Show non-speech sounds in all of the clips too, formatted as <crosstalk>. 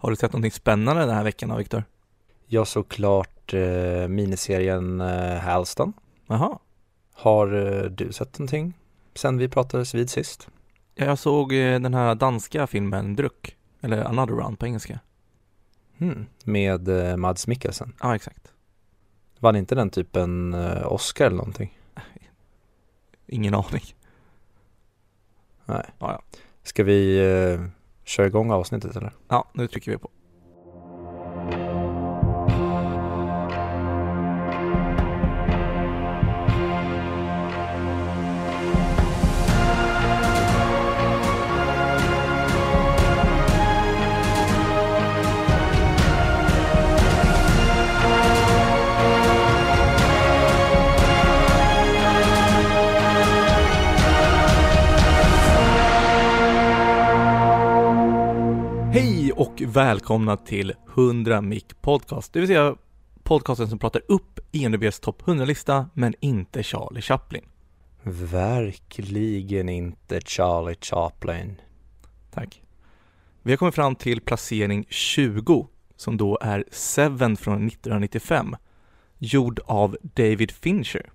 Har du sett någonting spännande den här veckan Viktor? Jag såg klart eh, miniserien eh, Halston. Jaha. Har eh, du sett någonting sen vi pratades vid sist? Ja, jag såg eh, den här danska filmen Druck, eller Another Round på engelska. Hmm. Med eh, Mads Mikkelsen. Ja, exakt. Vann inte den typen eh, Oscar eller någonting? <laughs> Ingen aning. Nej. Ja, ja. Ska vi Kör köra igång avsnittet eller? Ja, nu trycker vi på. Välkomna till 100 Mic Podcast, det vill säga podcasten som pratar upp IMDBs topp 100-lista men inte Charlie Chaplin. Verkligen inte Charlie Chaplin. Tack. Vi har kommit fram till placering 20 som då är Seven från 1995 gjord av David Fincher.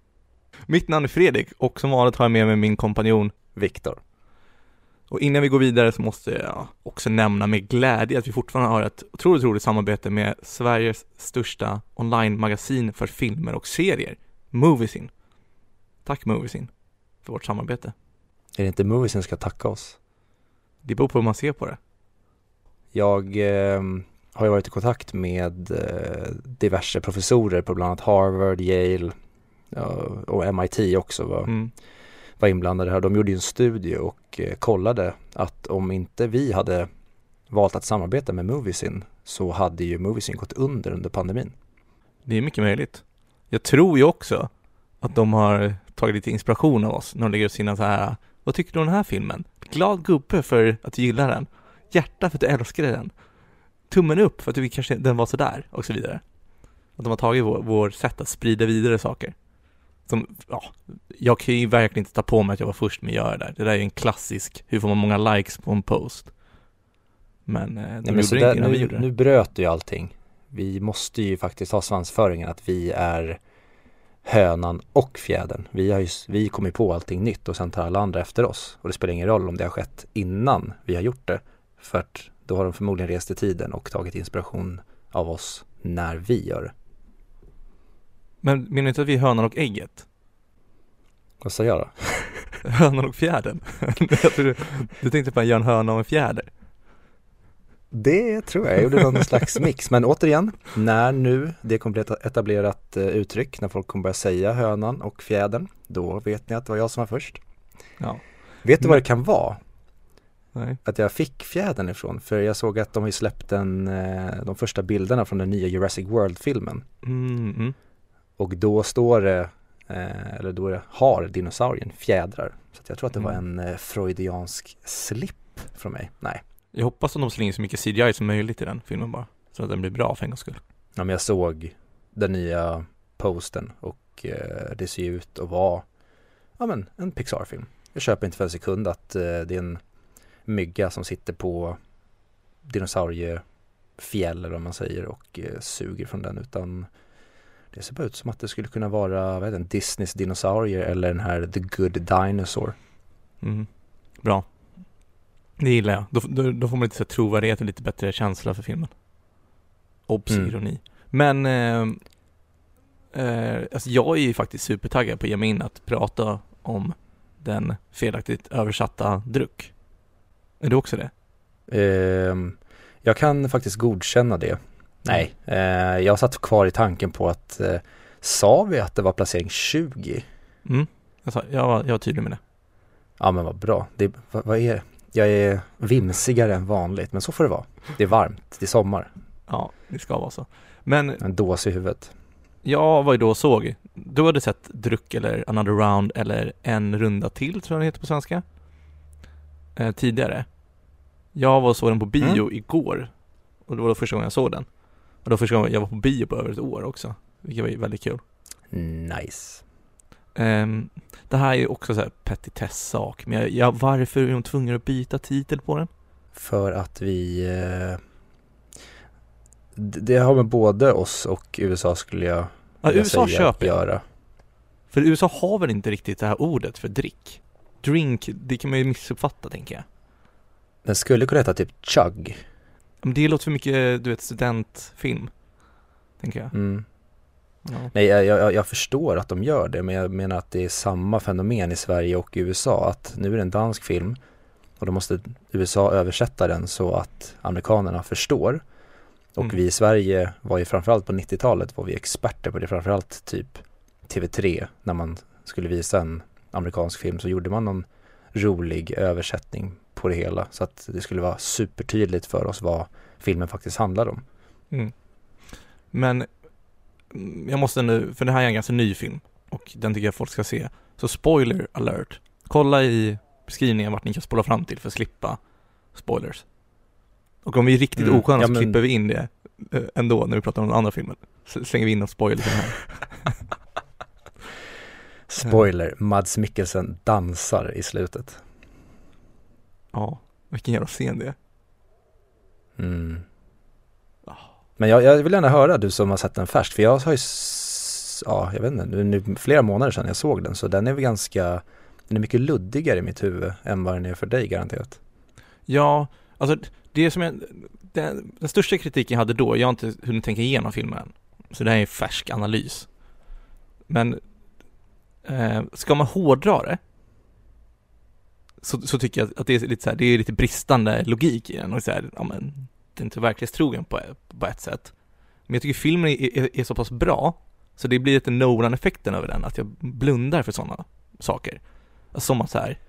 Mitt namn är Fredrik och som vanligt har jag med mig min kompanjon Viktor. Och innan vi går vidare så måste jag också nämna med glädje att vi fortfarande har ett otroligt roligt samarbete med Sveriges största online-magasin för filmer och serier, Moviesin. Tack Moviesin för vårt samarbete. Är det inte Movie som ska tacka oss? Det beror på hur man ser på det. Jag eh, har ju varit i kontakt med eh, diverse professorer på bland annat Harvard, Yale och MIT också var, Mm var inblandade här. De gjorde ju en studie och eh, kollade att om inte vi hade valt att samarbeta med Moviesin så hade ju Moviesin gått under under pandemin. Det är mycket möjligt. Jag tror ju också att de har tagit lite inspiration av oss när de lägger upp sina så här Vad tycker du om den här filmen? Glad gubbe för att du gillar den. Hjärta för att du älskade den. Tummen upp för att du kanske den var sådär och så vidare. Att de har tagit vår, vår sätt att sprida vidare saker. Som, ja, jag kan ju verkligen inte ta på mig att jag var först med att göra det där. Det där är ju en klassisk, hur får man många likes på en post? Men eh, Nej, men där, nu, det. nu bröt ju allting. Vi måste ju faktiskt ha svansföringen att vi är hönan och fjädern. Vi, har ju, vi kommer på allting nytt och sen tar alla andra efter oss. Och det spelar ingen roll om det har skett innan vi har gjort det. För att då har de förmodligen rest i tiden och tagit inspiration av oss när vi gör det. Men menar du inte att vi är hönan och ägget? Vad sa jag då? <laughs> Hönan och fjädern? <laughs> du, du tänkte på att göra en höna och en fjäder? Det tror jag, jag gjorde någon slags mix. Men återigen, när nu det kommer bli ett etablerat eh, uttryck, när folk kommer börja säga hönan och fjädern, då vet ni att det var jag som var först. Ja. Vet du vad det kan vara? Nej. Att jag fick fjädern ifrån? För jag såg att de har släppt en, eh, de första bilderna från den nya Jurassic World-filmen. Mm, mm. Och då står det, eh, eller då har dinosaurien fjädrar. Så jag tror att det var Mm. en eh, freudiansk slip från mig. Nej, Jag hoppas att de slänger så mycket CGI som möjligt i den filmen bara. Så att den blir bra för en gångs skull. ja, men jag såg den nya posten och eh, det ser ut att vara, ja men en Pixar-film. Jag köper inte för en sekund att eh, det är en mygga som sitter på dinosauriefjäll eller vad man säger och eh, suger från den utan det ser bara ut som att det skulle kunna vara vad heter den, Disneys dinosaurier eller den här The Good Dinosaur. Mm. Bra. Det gillar jag. Då, då, då får man lite så här trovärdighet och lite bättre känsla för filmen. Obs, Mm. ironi. Men, eh, eh, alltså jag är ju faktiskt supertaggad på att ge mig in att prata om den felaktigt översatta druck. Är du också det? Ehm, jag kan faktiskt godkänna det. Nej, eh, jag satt kvar i tanken på att eh, sa vi att det var placering 20? Mm. Jag, sa, jag, var, jag var tydlig med det. Ja men vad bra. Det, vad, vad är Jag är vimsigare än vanligt men så får det vara. Det är varmt, det är sommar. Ja, det ska vara så. Men En dås i huvudet. jag var ju då och såg, du hade sett Druck eller Another Round eller En runda till tror jag det heter på svenska. Eh, tidigare. Jag var och såg den på bio igår. Och det var då första gången jag såg den. Och var första gången jag var på bio på över ett år också. Vilket var väldigt kul. Nice. Ehm, det här är ju också så här petitess-sak, men jag, jag, varför är de tvungna att byta titel på den? För att vi eh, det har med både oss och USA skulle jag Ja, USA säga köper göra. För USA har väl inte riktigt det här ordet för drick? Drink, det kan man ju missuppfatta tänker jag. Den skulle kunna heta typ Chug. Men det låter för mycket, du vet, studentfilm. Tänker jag. Mm. Ja. Nej, jag, jag, jag förstår att de gör det, men jag menar att det är samma fenomen i Sverige och i USA. Att nu är det en dansk film och då måste USA översätta den så att amerikanerna förstår. Och Mm. vi i Sverige var ju framförallt på 90-talet var vi experter på det, framförallt typ TV3 när man skulle visa en amerikansk film så gjorde man någon rolig översättning på det hela så att det skulle vara supertydligt för oss vad filmen faktiskt handlar om. Mm. Men mm, jag måste nu, för det här är en ganska ny film och den tycker jag folk ska se. Så spoiler alert. Kolla i beskrivningen vart ni kan spola fram till för att slippa spoilers. Och om vi är riktigt Mm, osköna ja, så men- klipper vi in det eh, ändå när vi pratar om den andra filmen. Så slänger vi in någon spoiler här. <laughs> <laughs> Spoiler, Mads Mikkelsen dansar i slutet. Ja, vilken jävla scen det är. Mm. Ah. Men jag, jag vill gärna höra du som har sett den färskt, för jag har ju, ja jag vet inte, nu, nu flera månader sedan jag såg den, så den är väl ganska, den är mycket luddigare i mitt huvud än vad den är för dig garanterat. Ja, alltså det som jag, den, den största kritiken jag hade då, jag har inte hunnit tänka igenom filmen än. Så det här är en färsk analys. Men eh, ska man hårdra det så, så tycker jag att det är lite så här, det är lite bristande logik i den och så här, ja men det är inte verklighetstrogen på, på ett sätt. Men jag tycker filmen är, är, är så pass bra så det blir lite Nolan-effekten över den, att jag blundar för sådana saker. Som att så här,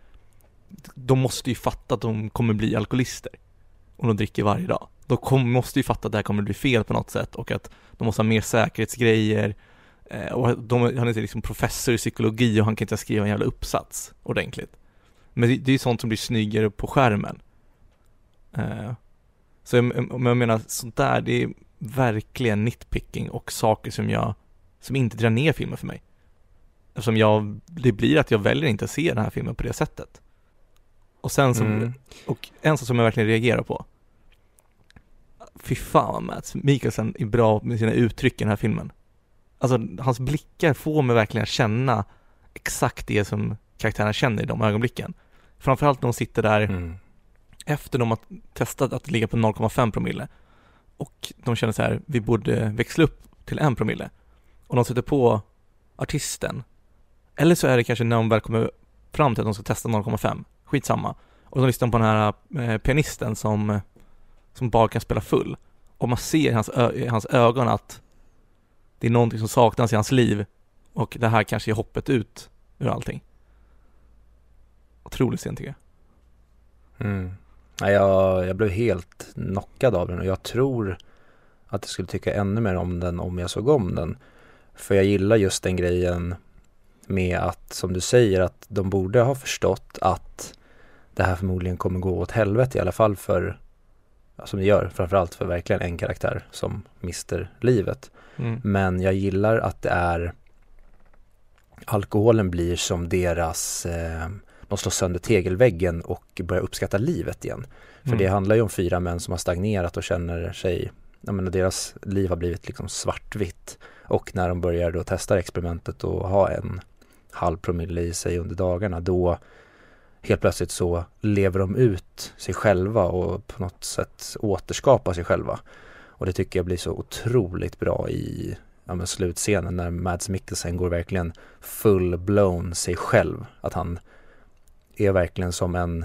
de måste ju fatta att de kommer bli alkoholister om de dricker varje dag. De kom, måste ju fatta att det här kommer bli fel på något sätt och att de måste ha mer säkerhetsgrejer eh, och de, han är liksom professor i psykologi och han kan inte skriva en jävla uppsats ordentligt. Men det, det är sånt som blir snyggare på skärmen. Eh, så jag, om jag menar sånt där, det är verkligen nitpicking och saker som jag, som inte drar ner filmen för mig. Eftersom jag, det blir att jag väljer inte att se den här filmen på det sättet. Och sen så, Mm. och en sak som jag verkligen reagerar på. Fy fan vad Mats Mikkelsen är bra med sina uttryck i den här filmen. Alltså hans blickar får mig verkligen att känna exakt det som karaktärerna känner i de ögonblicken. Framförallt när de sitter där Mm. efter de har testat att ligga på 0,5 promille och de känner så här, vi borde växla upp till en promille. Och de sätter på artisten. Eller så är det kanske när de väl kommer fram till att de ska testa 0,5. Skitsamma. Och de lyssnar på den här eh, pianisten som, som bara kan spela full. Och man ser i hans, ö- i hans ögon att det är någonting som saknas i hans liv och det här kanske är hoppet ut ur allting. Otroligt scen tycker jag. Mm. Nej, jag, jag blev helt knockad av den och jag tror att jag skulle tycka ännu mer om den om jag såg om den. För jag gillar just den grejen med att, som du säger, att de borde ha förstått att det här förmodligen kommer gå åt helvete i alla fall för, ja, som det gör, framförallt för verkligen en karaktär som mister livet. Mm. Men jag gillar att det är alkoholen blir som deras, eh, de slår sönder tegelväggen och börjar uppskatta livet igen. För Mm. det handlar ju om fyra män som har stagnerat och känner sig, jag menar deras liv har blivit liksom svartvitt. Och när de börjar då testa experimentet och ha en halv promille i sig under dagarna, då helt plötsligt så lever de ut sig själva och på något sätt återskapar sig själva. Och det tycker jag blir så otroligt bra i ja, men slutscenen när Mads Mikkelsen går verkligen full-blown sig själv. Att han är verkligen som en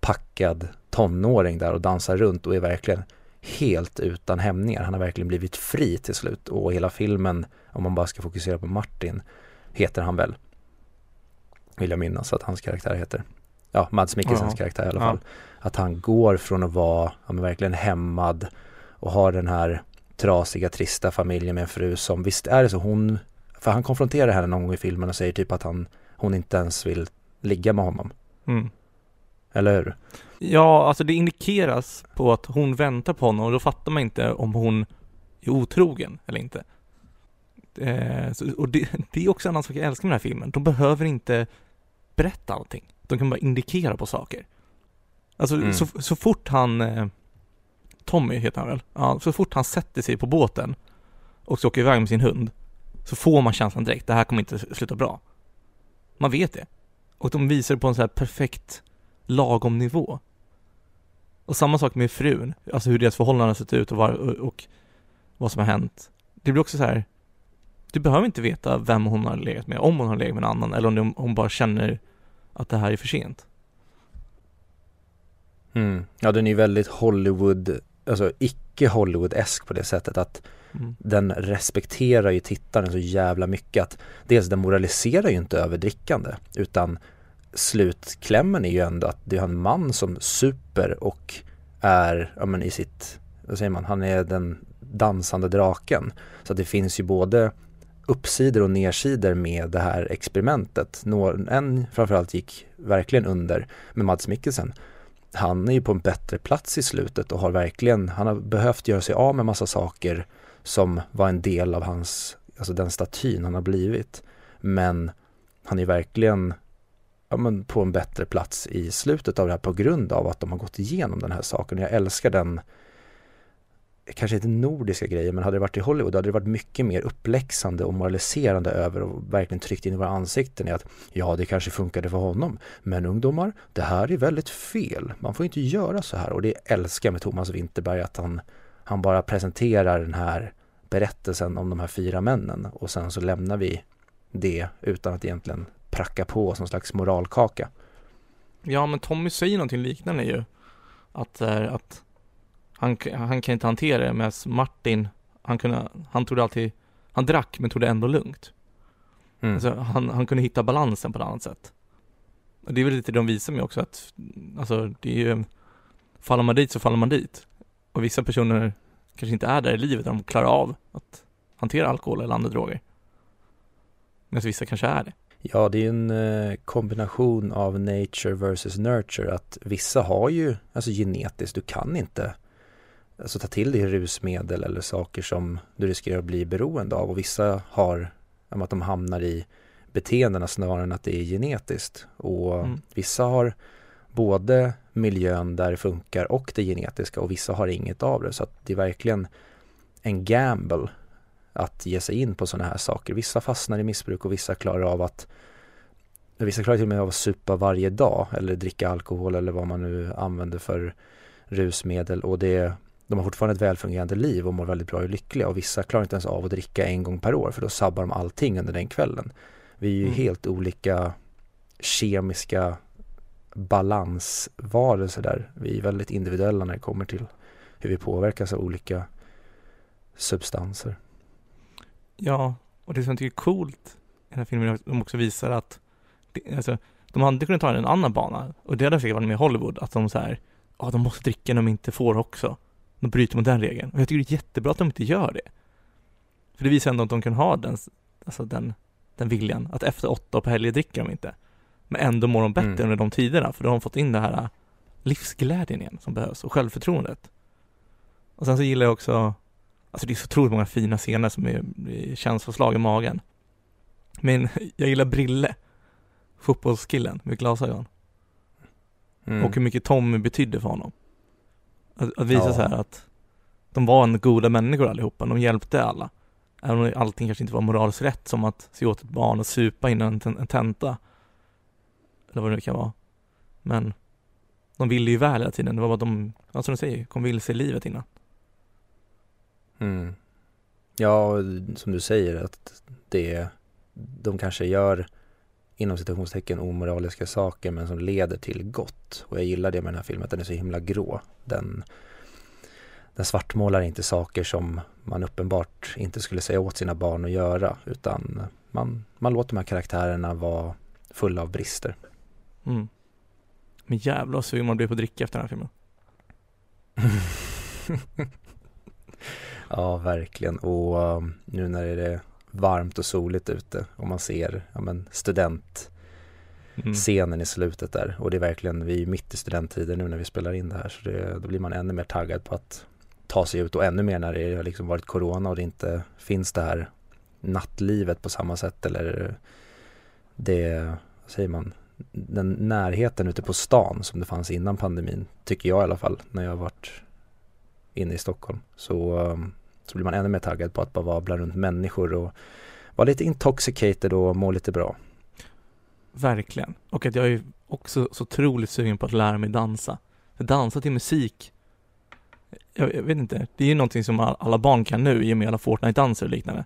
packad tonåring där och dansar runt och är verkligen helt utan hämningar. Han har verkligen blivit fri till slut och hela filmen, om man bara ska fokusera på Martin, heter han väl. Vill jag minnas att hans karaktär heter. Ja, Mads Mikkelsens Ja. karaktär i alla Ja. fall. Att han går från att vara ja, verkligen hämmad och har den här trasiga, trista familjen med en fru som, visst är det så, hon, för han konfronterar henne någon gång i filmen och säger typ att han, hon inte ens vill ligga med honom. Mm. Eller hur? Ja, alltså det indikeras på att hon väntar på honom och då fattar man inte om hon är otrogen eller inte. Eh, så, och det, det är också en annan sak jag älskar med den här filmen. De behöver inte berätta allting. De kan bara indikera på saker. Alltså Mm. så, så fort han eh, Tommy heter han väl? Ja, så fort han sätter sig på båten och så åker iväg med sin hund så får man känslan direkt, det här kommer inte sluta bra. Man vet det. Och de visar det på en så här perfekt lagom nivå. Och samma sak med frun, alltså hur deras förhållande har sett ut och, var, och vad som har hänt. Det blir också så här, du behöver inte veta vem hon har legat med, om hon har legat med en annan eller om hon bara känner att det här är för sent. Mm. Ja, den är ju väldigt Hollywood, alltså icke Hollywood-esk på det sättet att mm. den respekterar ju tittaren så jävla mycket att dels den moraliserar ju inte över drickande utan slutklämmen är ju ändå att det är en man som super och är, ja men i sitt, vad säger man, han är den dansande draken. Så det finns ju både uppsidor och nedsidor med det här experimentet. En framförallt gick verkligen under med Mads Mikkelsen. Han är ju på en bättre plats i slutet och har verkligen, han har behövt göra sig av med massa saker som var en del av hans, alltså den statyn han har blivit. Men han är verkligen ja, men på en bättre plats i slutet av det här på grund av att de har gått igenom den här saken. Jag älskar den kanske inte nordiska grejer, men hade det varit i Hollywood hade det varit mycket mer uppläxande och moraliserande över och verkligen tryckt in i våra ansikten i att ja, det kanske funkade för honom, men ungdomar, det här är väldigt fel. Man får inte göra så här och det älskar jag med Thomas Winterberg att han, han bara presenterar den här berättelsen om de här fyra männen och sen så lämnar vi det utan att egentligen pracka på som slags moralkaka. Ja, men Tommy säger någonting liknande ju. Att, att han, han kan inte hantera det medan Martin, han kunde, han tog alltid, han drack men tog det ändå lugnt. Mm. Alltså, han, han kunde hitta balansen på ett annat sätt. Och det är väl lite det de visar mig också att, alltså det är ju, faller man dit så faller man dit. Och vissa personer kanske inte är där i livet där de klarar av att hantera alkohol eller andra droger. Medan vissa kanske är det. Ja, det är en eh, kombination av nature versus nurture. Att vissa har ju, alltså genetiskt, du kan inte alltså ta till dig rusmedel eller saker som du riskerar att bli beroende av och vissa har att de hamnar i beteendena snarare än att det är genetiskt och mm. vissa har både miljön där det funkar och det genetiska och vissa har inget av det så att det är verkligen en gamble att ge sig in på sådana här saker. Vissa fastnar i missbruk och vissa klarar av att Vissa klarar till och med av att supa varje dag eller dricka alkohol eller vad man nu använder för rusmedel och det de har fortfarande ett välfungerande liv och mår väldigt bra och lyckliga och vissa klarar inte ens av att dricka en gång per år för då sabbar de allting under den kvällen. Vi är ju mm. helt olika kemiska balansvarelser där. Vi är väldigt individuella när det kommer till hur vi påverkas av olika substanser. Ja, och det som jag tycker är coolt i den här filmen är att de också visar att alltså, de hade kunnat ta en annan bana och det hade säkert varit med Hollywood, att de så här, ja de måste dricka när de inte får också. De bryter mot den regeln. Och jag tycker det är jättebra att de inte gör det. För det visar ändå att de kan ha den, alltså den, den viljan, att efter åtta på helger dricker de inte. Men ändå mår de bättre mm. under de tiderna, för då har de fått in det här livsglädjen igen som behövs och självförtroendet. Och sen så gillar jag också, alltså det är så otroligt många fina scener som är, är känsloslag i magen. Men <laughs> jag gillar Brille, fotbollskillen med glasögon. Mm. Och hur mycket Tommy betydde för honom. Att, att visa ja. så här att de var en goda människor allihopa, de hjälpte alla. Även om allting kanske inte var moraliskt rätt som att se åt ett barn och supa innan en, en tenta. Eller vad det nu kan vara. Men de ville ju väl hela tiden, det var vad de, ja, som du säger, kom vilse i livet innan. Mm. Ja, som du säger att det, de kanske gör inom citationstecken omoraliska saker men som leder till gott. Och jag gillar det med den här filmen, att den är så himla grå. Den, den svartmålar inte saker som man uppenbart inte skulle säga åt sina barn att göra utan man, man låter de här karaktärerna vara fulla av brister. Mm. Men jävlar sugen man blir på att dricka efter den här filmen. <laughs> ja, verkligen. Och um, nu när det är varmt och soligt ute och man ser ja, men student mm. scenen i slutet där och det är verkligen, vi är mitt i studenttiden nu när vi spelar in det här så det, då blir man ännu mer taggad på att ta sig ut och ännu mer när det har liksom varit corona och det inte finns det här nattlivet på samma sätt eller det, vad säger man, den närheten ute på stan som det fanns innan pandemin tycker jag i alla fall när jag har varit inne i Stockholm. Så, um, så blir man ännu mer taggad på att bara vara runt människor och vara lite intoxicated och må lite bra. Verkligen. Och att jag är också så otroligt sugen på att lära mig dansa. För dansa till musik, jag, jag vet inte, det är ju någonting som alla barn kan nu i och med alla Fortnite-danser och liknande.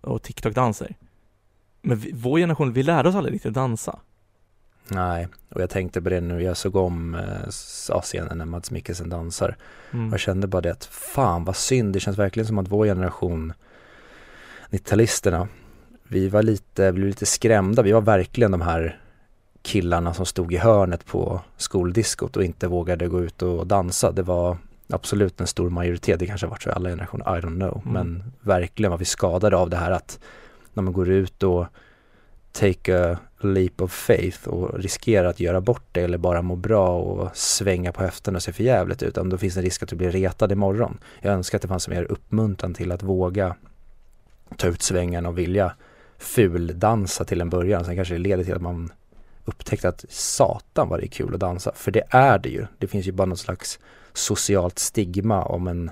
Och TikTok-danser. Men vi, vår generation, vi lärde oss aldrig riktigt dansa. Nej, och jag tänkte på det nu, jag såg om eh, scenen när Mats Mikkelsen dansar. Mm. Jag kände bara det att fan vad synd, det känns verkligen som att vår generation 90-talisterna, vi var lite, blev lite skrämda, vi var verkligen de här killarna som stod i hörnet på skoldiskot och inte vågade gå ut och dansa. Det var absolut en stor majoritet, det kanske har varit så i alla generationer, I don't know. Mm. Men verkligen var vi skadade av det här att när man går ut och take a leap of faith och riskera att göra bort det eller bara må bra och svänga på höften och se för jävligt ut. Då finns det en risk att du blir retad imorgon. Jag önskar att det fanns mer uppmuntran till att våga ta ut svängen och vilja fuldansa till en början. Sen kanske det leder till att man upptäckte att satan vad det är kul att dansa. För det är det ju. Det finns ju bara något slags socialt stigma om en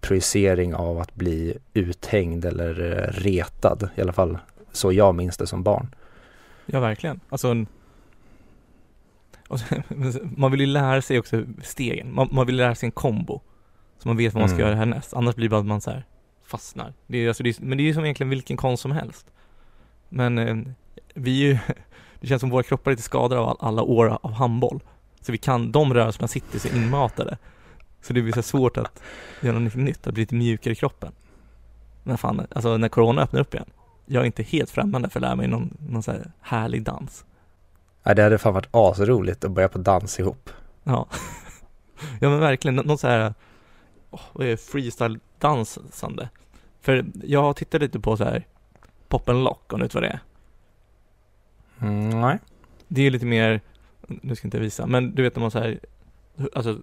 projicering av att bli uthängd eller eh, retad. I alla fall så jag minns det som barn. Ja, verkligen. Alltså en... <laughs> man vill ju lära sig också stegen. Man, man vill lära sig en kombo. Så man vet vad man ska mm. göra härnäst. Annars blir det bara att man så här fastnar. Det är, alltså, det är, men det är ju som egentligen vilken konst som helst. Men eh, vi är ju, <laughs> det känns som våra kroppar är lite skadade av alla år av handboll. Så vi kan, de rörelserna sitter så inmatade. Så det blir så svårt att göra något nytt, att bli lite mjukare i kroppen. Men fan, alltså när corona öppnar upp igen, jag är inte helt främmande för att lära mig någon, någon så här härlig dans. Ja, det hade fan varit asroligt att börja på dans ihop. Ja. <laughs> ja men verkligen, någon så här, oh, freestyle-dansande. För jag tittade lite på så här pop and lock, om du vet vad det är? Mm, nej. Det är lite mer, nu ska jag inte visa, men du vet när man så här, alltså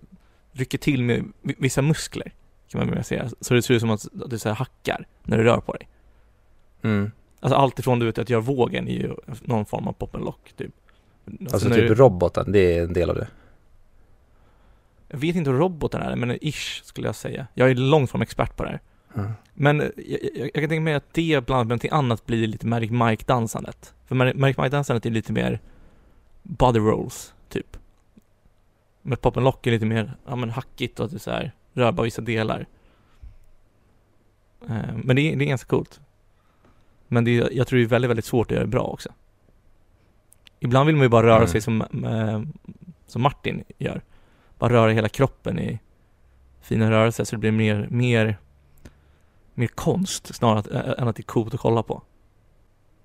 rycker till med vissa muskler, kan man mer säga, så det ser ut som att du så här hackar när du rör på dig. Mm. Alltså allt ifrån du vet att göra vågen är ju någon form av pop and lock typ. Alltså, alltså typ du... roboten, det är en del av det? Jag vet inte hur roboten är, men ish skulle jag säga. Jag är långt från expert på det här. Mm. Men jag, jag, jag, kan tänka mig att det blandat med någonting annat blir lite Magic Mike-dansandet. För Magic Mike-dansandet är lite mer body rolls, typ. Men pop and lock är lite mer, ja men hackigt och att det så här, rör bara vissa delar. Eh, men det är, det är ganska coolt. Men det är, jag tror det är väldigt, väldigt svårt att göra det bra också. Ibland vill man ju bara röra mm. sig som, eh, som Martin gör. Bara röra hela kroppen i fina rörelser så det blir mer, mer, mer konst snarare än att det är coolt att kolla på.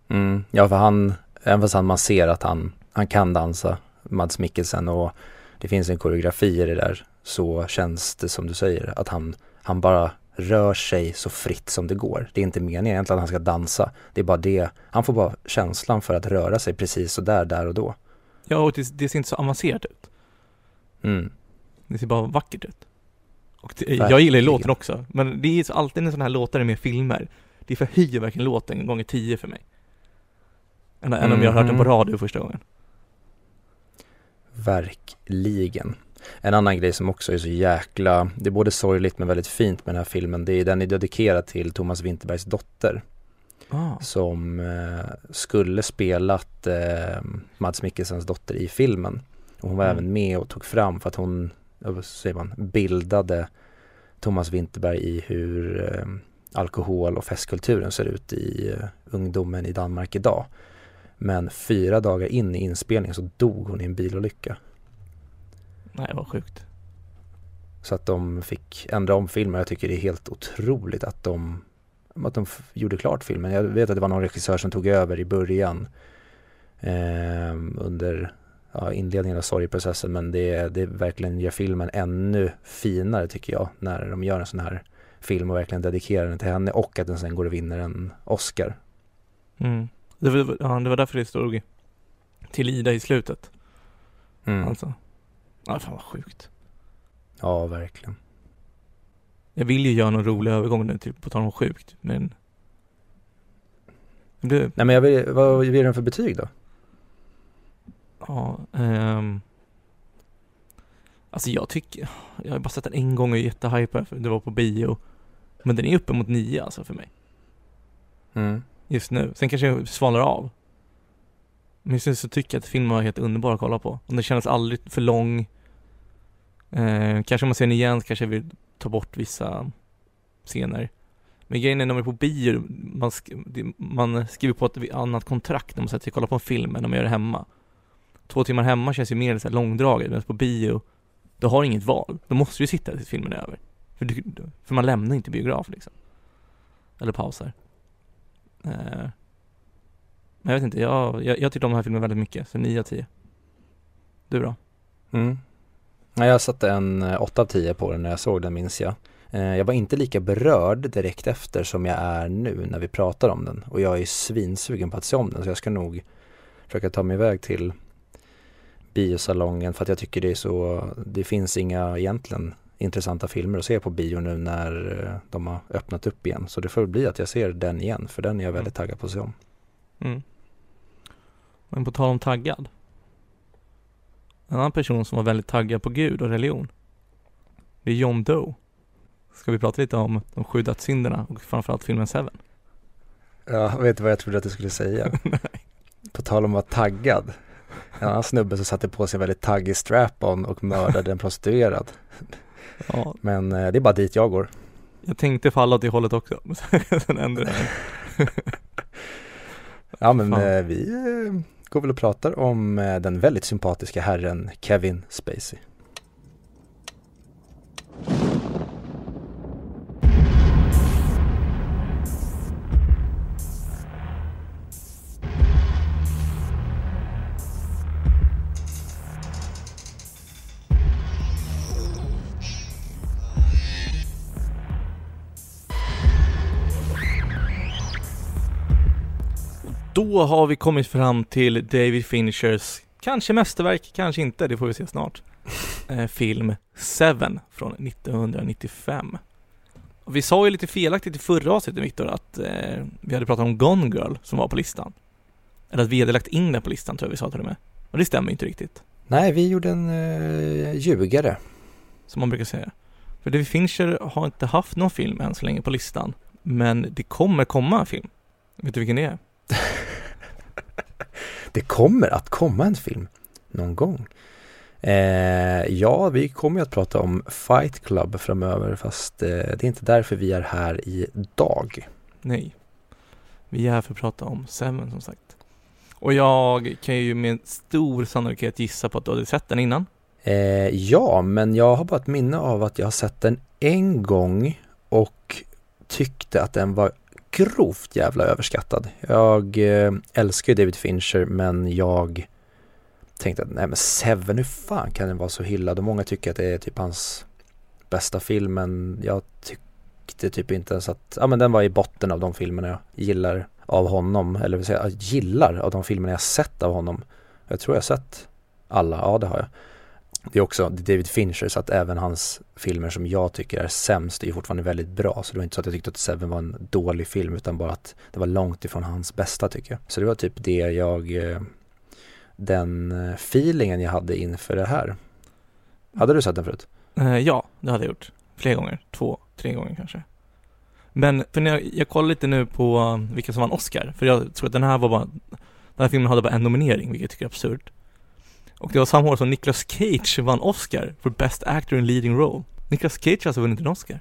Mm, ja, för han, även fast han, man ser att han, han kan dansa, Mads Mikkelsen och det finns en koreografi i det där så känns det som du säger att han, han bara rör sig så fritt som det går. Det är inte meningen egentligen att han ska dansa. Det är bara det, han får bara känslan för att röra sig precis så där, där och då. Ja, och det, det ser inte så avancerat ut. Mm. Det ser bara vackert ut. Och det, jag gillar ju låten också, men det är alltid en sån här låtare med filmer. Det förhöjer verkligen låten gånger tio för mig. Än, mm. än om jag har hört den på mhm. radio första gången. Verkligen. En annan grej som också är så jäkla, det är både sorgligt men väldigt fint med den här filmen, det är den är dedikerad till Thomas Winterbergs dotter. Ah. Som eh, skulle spelat eh, Mads Mikkelsens dotter i filmen. Och hon var mm. även med och tog fram för att hon, vad säger man, bildade Thomas Winterberg i hur eh, alkohol och festkulturen ser ut i eh, ungdomen i Danmark idag. Men fyra dagar in i inspelningen så dog hon i en bilolycka. Nej, vad sjukt. Så att de fick ändra om filmen. Jag tycker det är helt otroligt att de, att de gjorde klart filmen. Jag vet att det var någon regissör som tog över i början eh, under ja, inledningen av sorgprocessen men det, det verkligen gör filmen ännu finare tycker jag när de gör en sån här film och verkligen dedikerar den till henne och att den sen går och vinner en Oscar. Mm. Det, var, ja, det var därför det stod till Ida i slutet. Mm. Alltså. Ja, fan vad sjukt. Ja, verkligen. Jag vill ju göra någon rolig övergång nu, typ på tal om sjukt, men... Det... Nej men jag vill, vad ger den för betyg då? Ja, um... Alltså jag tycker, jag har bara sett den en gång och är jättehypad för det var på bio. Men den är uppe mot nio alltså för mig. Mm. Just nu. Sen kanske jag svalnar av. Men just nu så tycker jag att filmen var helt underbar att kolla på. Och den kändes aldrig för lång. Eh, kanske om man ser den igen kanske jag vill ta bort vissa scener. Men grejen är när man är på bio, man, sk- man skriver på ett annat kontrakt när man sätter sig och kollar på en film än när man gör det hemma. Två timmar hemma känns ju mer så här långdraget, medan på bio, du har inget val. Då måste du ju sitta tills filmen är över. För, du, för man lämnar inte biograf liksom. Eller pausar. Eh, jag vet inte, jag, jag, jag tyckte om den här filmen väldigt mycket, så 9 av 10. Du då? Mm. Ja, jag satte en eh, 8 av 10 på den när jag såg den minns jag. Eh, Jag var inte lika berörd direkt efter som jag är nu när vi pratar om den och jag är svinsugen på att se om den så jag ska nog försöka ta mig iväg till biosalongen för att jag tycker det är så, det finns inga egentligen intressanta filmer att se på bio nu när eh, de har öppnat upp igen. Så det får bli att jag ser den igen för den är jag väldigt taggad på att se om. Mm. Men på tal om taggad. En annan person som var väldigt taggad på Gud och religion. Det är John Doe. Ska vi prata lite om de sju dödssynderna och framförallt filmen Seven? Ja, vet du vad jag trodde att du skulle säga? <laughs> På tal om att vara taggad. En annan snubbe som satte på sig en väldigt taggig strap-on och mördade en prostituerad. Ja, Men eh, det är bara dit jag går. jag tänkte falla åt det hållet också. men <laughs> Sen ändrade jag. Ja men eh, vi eh, går väl och pratar om eh, den väldigt sympatiska herren Kevin Spacey. Då har vi kommit fram till David Finchers, kanske mästerverk, kanske inte, det får vi se snart. <laughs> Eh, film Seven från 1995. Och vi sa ju lite felaktigt i förra avsnittet Viktor att eh, vi hade pratat om Gone Girl som var på listan. Eller att vi hade lagt in den på listan tror jag vi sa till och med. Och det stämmer inte riktigt, Nej, vi gjorde en eh, ljugare. som man brukar säga. För David Fincher har inte haft någon film än så länge på listan. Men det kommer komma en film. Vet du vilken det är? Det kommer att komma en film någon gång. Eh, ja, vi kommer ju att prata om Fight Club framöver fast eh, det är inte därför vi är här idag. Nej. Vi är här för att prata om Seven som sagt. Och jag kan ju med stor sannolikhet gissa på att du hade sett den innan. Eh, ja, men jag har bara ett minne av att jag har sett den en gång och tyckte att den var grovt jävla överskattad. Jag eh, älskar ju David Fincher men jag tänkte att nej men Seven, hur fan kan den vara så hyllad? Och många tycker att det är typ hans bästa film men jag tyckte typ inte ens att, ja men den var i botten av de filmerna jag gillar av honom, eller vill säga jag gillar av de filmerna jag sett av honom. Jag tror jag har sett alla, ja det har jag. Det är också David Fincher så att även hans filmer som jag tycker är sämst är ju fortfarande väldigt bra. Så det var inte så att jag tyckte att Seven var en dålig film utan bara att det var långt ifrån hans bästa tycker jag. Så det var typ det jag, eh, den eh, feelingen jag hade inför det här. Hade du sett den förut? Eh, ja, det hade jag gjort. Flera gånger. Två, tre gånger kanske. Men, för när jag, jag kollar lite nu på vilka som vann Oscar. För jag tror att den här var bara, den här filmen hade bara en nominering, vilket jag tycker är absurt. Och det var samma år som Nicolas Cage vann Oscar för Best Actor in Leading Role. Nicolas Cage har alltså vunnit en Oscar.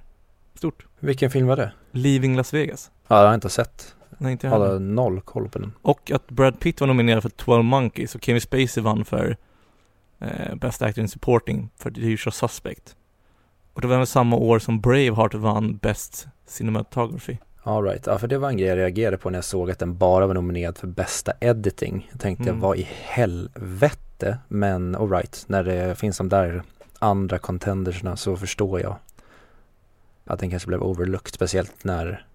Stort. Vilken film var det? Leaving Las Vegas. Ja, jag har inte sett. Nej, inte Jag jag heller. noll koll på den. Och att Brad Pitt var nominerad för 12 Monkeys och Kevin Spacey vann för eh, Best Actor in Supporting för The Usual Suspect. Och det var även samma år som Braveheart vann Best Cinematography. All right. ja för det var en grej jag reagerade på när jag såg att den bara var nominerad för bästa editing. Jag tänkte, Mm. vad i helvete? Men all right, när det finns de där andra contendersna så förstår jag att den kanske blev overlooked, speciellt när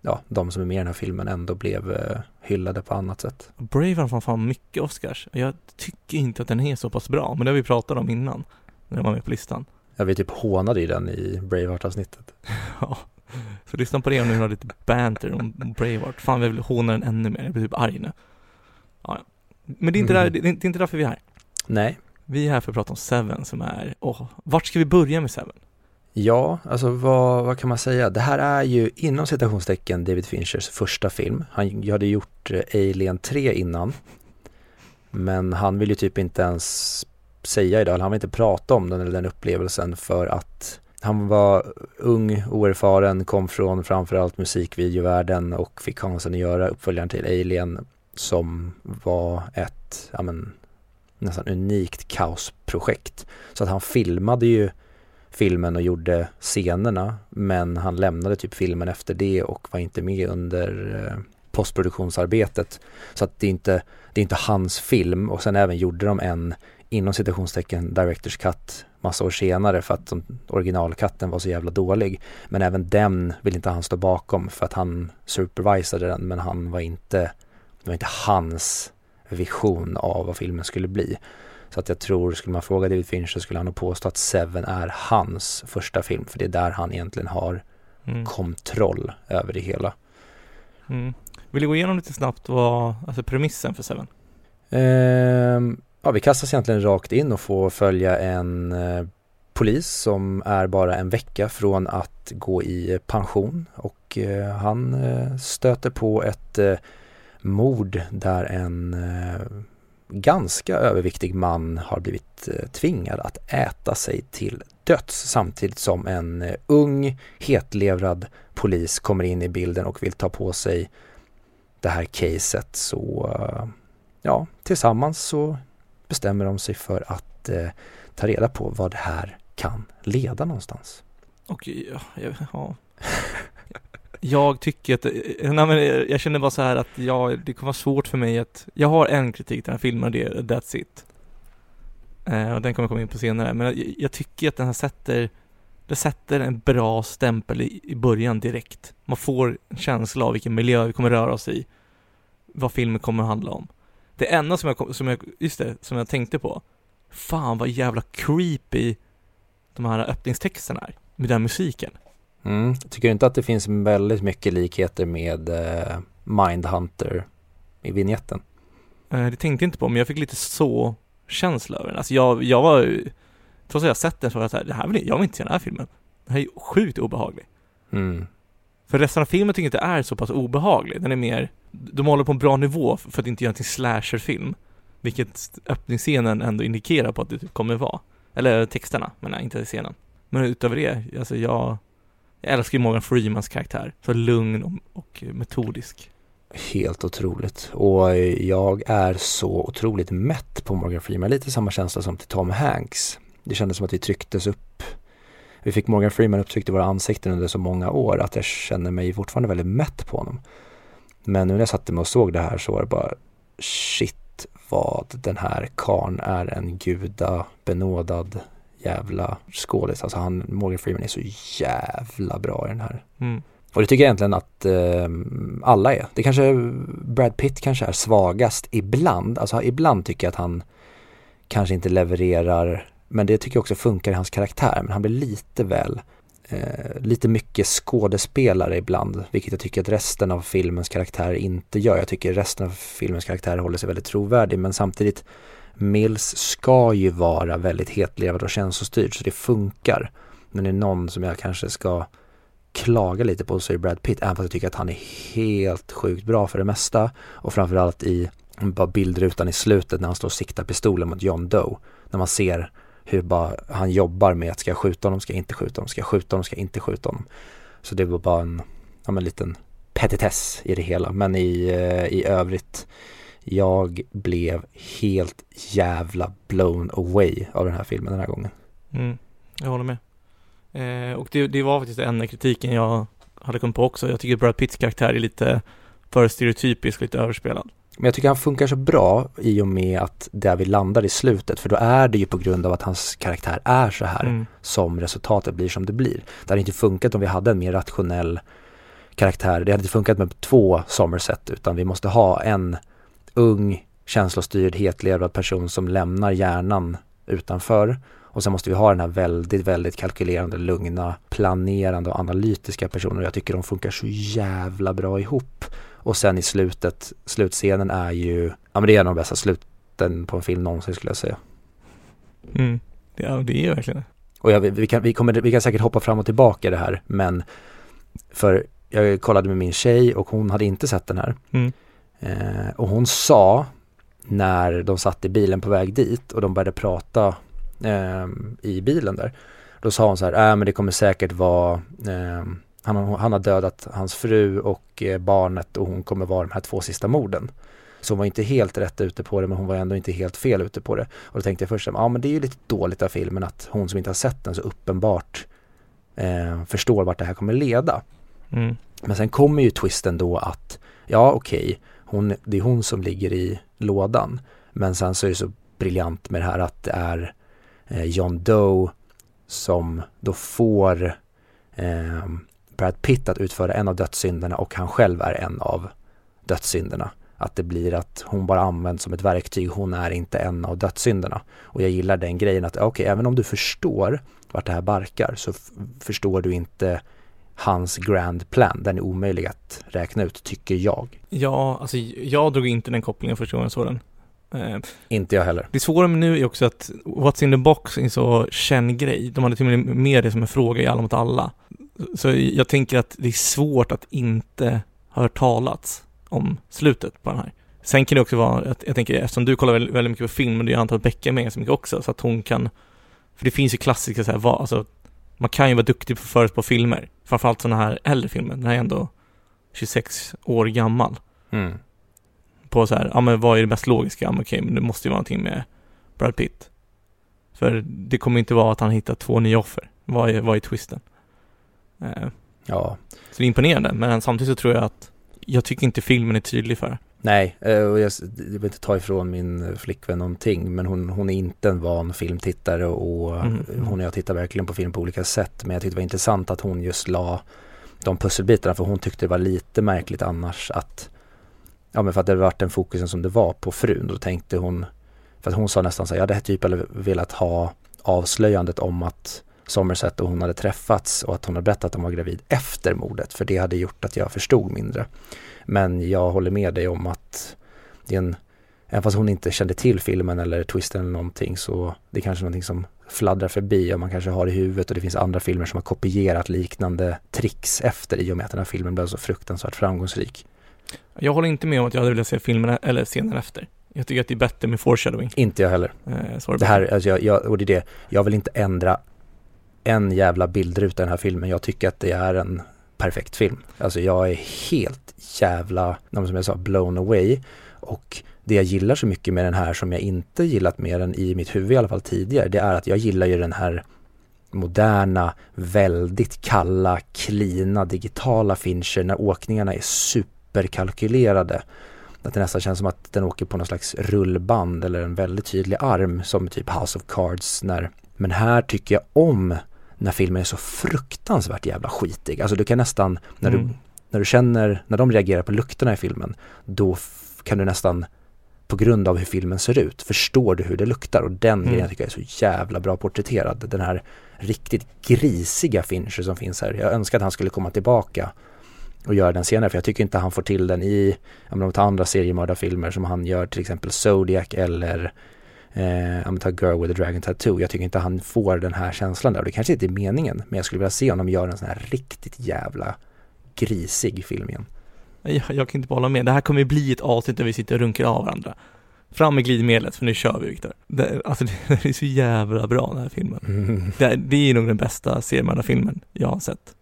ja, de som är med i den här filmen ändå blev eh, hyllade på annat sätt. Braveheart får fan mycket Oscars. Jag tycker inte att den är så pass bra, men det har vi pratat om innan. När den var med på listan. Jag vi typ hånade ju den i Braveheart-avsnittet. <laughs> Ja. Så lyssna på det om ni vill ha lite banter om Braveheart. Fan, jag vill håna den ännu mer. Jag blir typ arg nu. Ja. Men det är inte, där, det är inte därför vi är här. Nej, Vi är här för att prata om Seven som är, åh, vart ska vi börja med Seven? Ja, alltså vad, vad kan man säga? Det här är ju inom citationstecken David Finchers första film. Han hade gjort eh, Alien 3 innan. Men han vill ju typ inte ens säga idag, han vill inte prata om den eller den upplevelsen för att han var ung, oerfaren, kom från framförallt musikvideovärlden och fick chansen att göra uppföljaren till Alien som var ett, ja men, nästan unikt kaosprojekt. Så att han filmade ju filmen och gjorde scenerna men han lämnade typ filmen efter det och var inte med under eh, postproduktionsarbetet. Så att det är inte, det är inte hans film och sen även gjorde de en inom citationstecken Directors Cut massa år senare för att originalkatten var så jävla dålig. Men även den vill inte han stå bakom för att han supervisade den men han var inte, det var inte hans vision av vad filmen skulle bli. Så att jag tror, skulle man fråga David Fincher skulle han nog påstå att Seven är hans första film för det är där han egentligen har mm. kontroll över det hela. Mm. Vill du gå igenom lite snabbt vad, alltså premissen för Seven? Um, ja, vi kastas egentligen rakt in och får följa en eh, polis som är bara en vecka från att gå i pension. Och eh, han eh, stöter på ett eh, mord där en eh, ganska överviktig man har blivit eh, tvingad att äta sig till döds. Samtidigt som en eh, ung hetlevrad polis kommer in i bilden och vill ta på sig det här caset. Så eh, ja, tillsammans så bestämmer de sig för att eh, ta reda på vad det här kan leda någonstans. Och ja, ja. jag tycker att, eh, nej men eh, jag känner bara så här att jag, det kommer vara svårt för mig att, jag har en kritik till den här filmen och det är That's It. Eh, och den kommer jag komma in på senare, men jag, jag, tycker att den här sätter, det sätter en bra stämpel i, i början direkt. Man får en känsla av vilken miljö vi kommer röra oss i, vad filmen kommer att handla om. Det enda som jag, som jag, just det, som jag tänkte på, fan vad jävla creepy de här öppningstexterna är, med den musiken. Mm. Tycker du inte att det finns väldigt mycket likheter med uh, Mindhunter i vignetten? Uh, det tänkte jag inte på, men jag fick lite så känsla över den. Alltså jag, jag var, trots att jag sett den så var jag såhär, det här vill, jag vill inte se den här filmen. Den här är sjukt obehaglig. Mm. För resten av filmen tycker jag inte är så pass obehaglig. Den är mer, de håller på en bra nivå för att inte göra en slasherfilm. Vilket öppningsscenen ändå indikerar på att det kommer vara. Eller texterna, men inte scenen. Men utöver det, alltså jag, jag älskar ju Morgan Freemans karaktär. Så lugn och, och metodisk. Helt otroligt. Och jag är så otroligt mätt på Morgan Freeman. Lite samma känsla som till Tom Hanks. Det kändes som att vi trycktes upp vi fick Morgan Freeman upptryckt i våra ansikten under så många år att jag känner mig fortfarande väldigt mätt på honom. Men nu när jag satte mig och såg det här så var det bara shit vad den här karn är en gudabenådad jävla skådis. Alltså han, Morgan Freeman är så jävla bra i den här. Mm. Och det tycker jag egentligen att eh, alla är. Det kanske, Brad Pitt kanske är svagast ibland. Alltså ibland tycker jag att han kanske inte levererar men det tycker jag också funkar i hans karaktär. Men han blir lite väl, eh, lite mycket skådespelare ibland. Vilket jag tycker att resten av filmens karaktärer inte gör. Jag tycker resten av filmens karaktärer håller sig väldigt trovärdig. Men samtidigt, Mills ska ju vara väldigt hetlevad och känslostyrd. Så det funkar. Men det är någon som jag kanske ska klaga lite på så är Brad Pitt. Även fast jag tycker att han är helt sjukt bra för det mesta. Och framförallt i bara bildrutan i slutet när han står och siktar pistolen mot John Doe. När man ser hur bara han jobbar med att ska jag skjuta honom, ska jag inte skjuta honom, ska jag skjuta honom, ska jag inte skjuta honom. Så det var bara en, ja, men liten petitess i det hela. Men i, eh, i övrigt, jag blev helt jävla blown away av den här filmen den här gången. Mm, jag håller med. Eh, och det, det var faktiskt den enda kritiken jag hade kommit på också. Jag tycker Brad Pitts karaktär är lite för stereotypisk, lite överspelad. Men jag tycker han funkar så bra i och med att där vi landar i slutet för då är det ju på grund av att hans karaktär är så här mm. som resultatet blir som det blir. Det hade inte funkat om vi hade en mer rationell karaktär. Det hade inte funkat med två Somerset utan vi måste ha en ung känslostyrd hetlevrad person som lämnar hjärnan utanför och sen måste vi ha den här väldigt, väldigt kalkylerande, lugna, planerande och analytiska personen. Jag tycker de funkar så jävla bra ihop. Och sen i slutet, slutscenen är ju, ja men det är en av de bästa sluten på en film någonsin skulle jag säga. Mm. Ja, det är verkligen det. Och jag, vi, kan, vi, kommer, vi kan säkert hoppa fram och tillbaka i det här men för jag kollade med min tjej och hon hade inte sett den här. Mm. Eh, och hon sa när de satt i bilen på väg dit och de började prata eh, i bilen där. Då sa hon så här, äh, men det kommer säkert vara, eh, han, han har dödat hans fru och eh, barnet och hon kommer vara de här två sista morden. Så hon var inte helt rätt ute på det men hon var ändå inte helt fel ute på det. Och då tänkte jag först, ja men det är ju lite dåligt av filmen att hon som inte har sett den så uppenbart eh, förstår vart det här kommer leda. Mm. Men sen kommer ju twisten då att, ja okej, hon, det är hon som ligger i lådan. Men sen så är det så briljant med det här att det är eh, John Doe som då får eh, Brad Pitt att utföra en av dödssynderna och han själv är en av dödssynderna. Att det blir att hon bara används som ett verktyg, hon är inte en av dödssynderna. Och jag gillar den grejen att okej, okay, även om du förstår vart det här barkar så förstår du inte hans grand plan. Den är omöjlig att räkna ut, tycker jag. Ja, alltså jag drog inte den kopplingen första gången jag såg den. Eh, inte jag heller. Det svåra med nu är också att What's in the box är en så känd grej. De hade till och med med det som en fråga i Alla mot alla. Så jag tänker att det är svårt att inte ha hört talats om slutet på den här. Sen kan det också vara, att jag tänker eftersom du kollar väldigt, väldigt mycket på film, och det är antar att Becka är med så mycket också, så att hon kan, för det finns ju klassiska så här, vad, alltså, man kan ju vara duktig på att förutspå filmer, framförallt sådana här äldre filmer, den här är ändå 26 år gammal. Mm. På så här, ja men vad är det mest logiska? Ja, men okej, men det måste ju vara någonting med Brad Pitt. För det kommer inte vara att han hittar två nya offer. Vad är, vad är twisten? Eh, ja. Så det är imponerande, men samtidigt så tror jag att jag tycker inte filmen är tydlig för Nej, eh, och jag, vill inte ta ifrån min flickvän någonting men hon, hon är inte en van filmtittare och mm. hon och jag tittar verkligen på film på olika sätt men jag tyckte det var intressant att hon just la de pusselbitarna för hon tyckte det var lite märkligt annars att ja men för att det varit den fokusen som det var på frun då tänkte hon för att hon sa nästan så här, jag hade typ velat ha avslöjandet om att Somerset och hon hade träffats och att hon hade berättat att hon var gravid efter mordet för det hade gjort att jag förstod mindre. Men jag håller med dig om att det är en, även fast hon inte kände till filmen eller twisten eller någonting så det är kanske någonting som fladdrar förbi och man kanske har i huvudet och det finns andra filmer som har kopierat liknande tricks efter i och med att den här filmen blev så fruktansvärt framgångsrik. Jag håller inte med om att jag hade velat se filmen eller scenen efter. Jag tycker att det är bättre med foreshadowing. Inte jag heller. Eh, det här, alltså jag, jag, och det är det, jag vill inte ändra en jävla bildruta i den här filmen. Jag tycker att det är en perfekt film. Alltså jag är helt jävla, som jag sa, blown away. Och det jag gillar så mycket med den här som jag inte gillat med den i mitt huvud i alla fall tidigare, det är att jag gillar ju den här moderna, väldigt kalla, klina, digitala Fincher när åkningarna är superkalkylerade. Att det nästan känns som att den åker på någon slags rullband eller en väldigt tydlig arm som typ House of Cards när men här tycker jag om när filmen är så fruktansvärt jävla skitig. Alltså du kan nästan, när, mm. du, när du känner, när de reagerar på lukterna i filmen, då kan du nästan på grund av hur filmen ser ut, förstår du hur det luktar och den mm. grejen tycker jag är så jävla bra porträtterad. Den här riktigt grisiga Fincher som finns här. Jag önskar att han skulle komma tillbaka och göra den senare för jag tycker inte han får till den i, om de tar andra seriemördarfilmer som han gör till exempel Zodiac eller eh, ta Girl with a Dragon Tattoo. Jag tycker inte han får den här känslan där och det kanske inte är meningen men jag skulle vilja se honom göra en sån här riktigt jävla grisig film igen. Jag, jag kan inte bara hålla med. Det här kommer bli ett avsnitt där vi sitter och runkar av varandra. Fram med glidmedlet för nu kör vi Viktor. Det, alltså <laughs> det är så jävla bra den här filmen. Mm. <laughs> Det, det, är nog den bästa filmen jag har sett.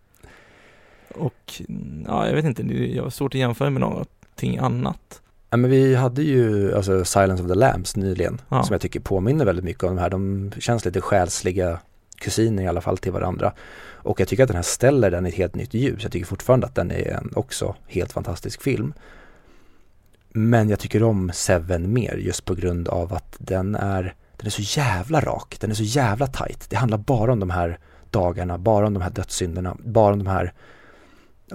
Och ja, jag vet inte, jag har svårt att jämföra med någonting annat. Ja men vi hade ju alltså Silence of the Lambs nyligen ja. som jag tycker påminner väldigt mycket om de här. De känns lite själsliga kusiner i alla fall till varandra. Och jag tycker att den här ställer den i ett helt nytt ljus. Jag tycker fortfarande att den är en också helt fantastisk film. Men jag tycker om Seven mer just på grund av att den är, den är så jävla rak, den är så jävla tight. Det handlar bara om de här dagarna, bara om de här dödssynderna, bara om de här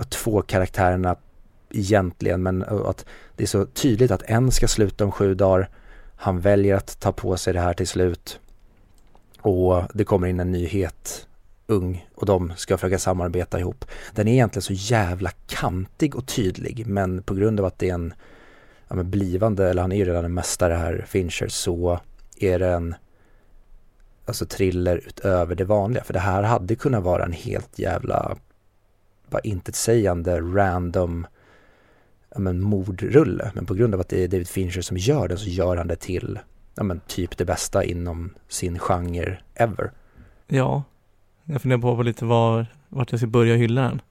två karaktärerna egentligen men att det är så tydligt att en ska sluta om sju dagar. Han väljer att ta på sig det här till slut och det kommer in en nyhet ung och de ska försöka samarbeta ihop. Den är egentligen så jävla kantig och tydlig men på grund av att det är en ja, blivande, eller han är ju redan en mästare här, Fincher, så är det en alltså thriller utöver det vanliga. För det här hade kunnat vara en helt jävla, bara intetsägande random ja, men, mordrulle. Men på grund av att det är David Fincher som gör den så gör han det till ja, men, typ det bästa inom sin genre ever. Ja, jag funderar på lite var, vart jag ska börja hylla den.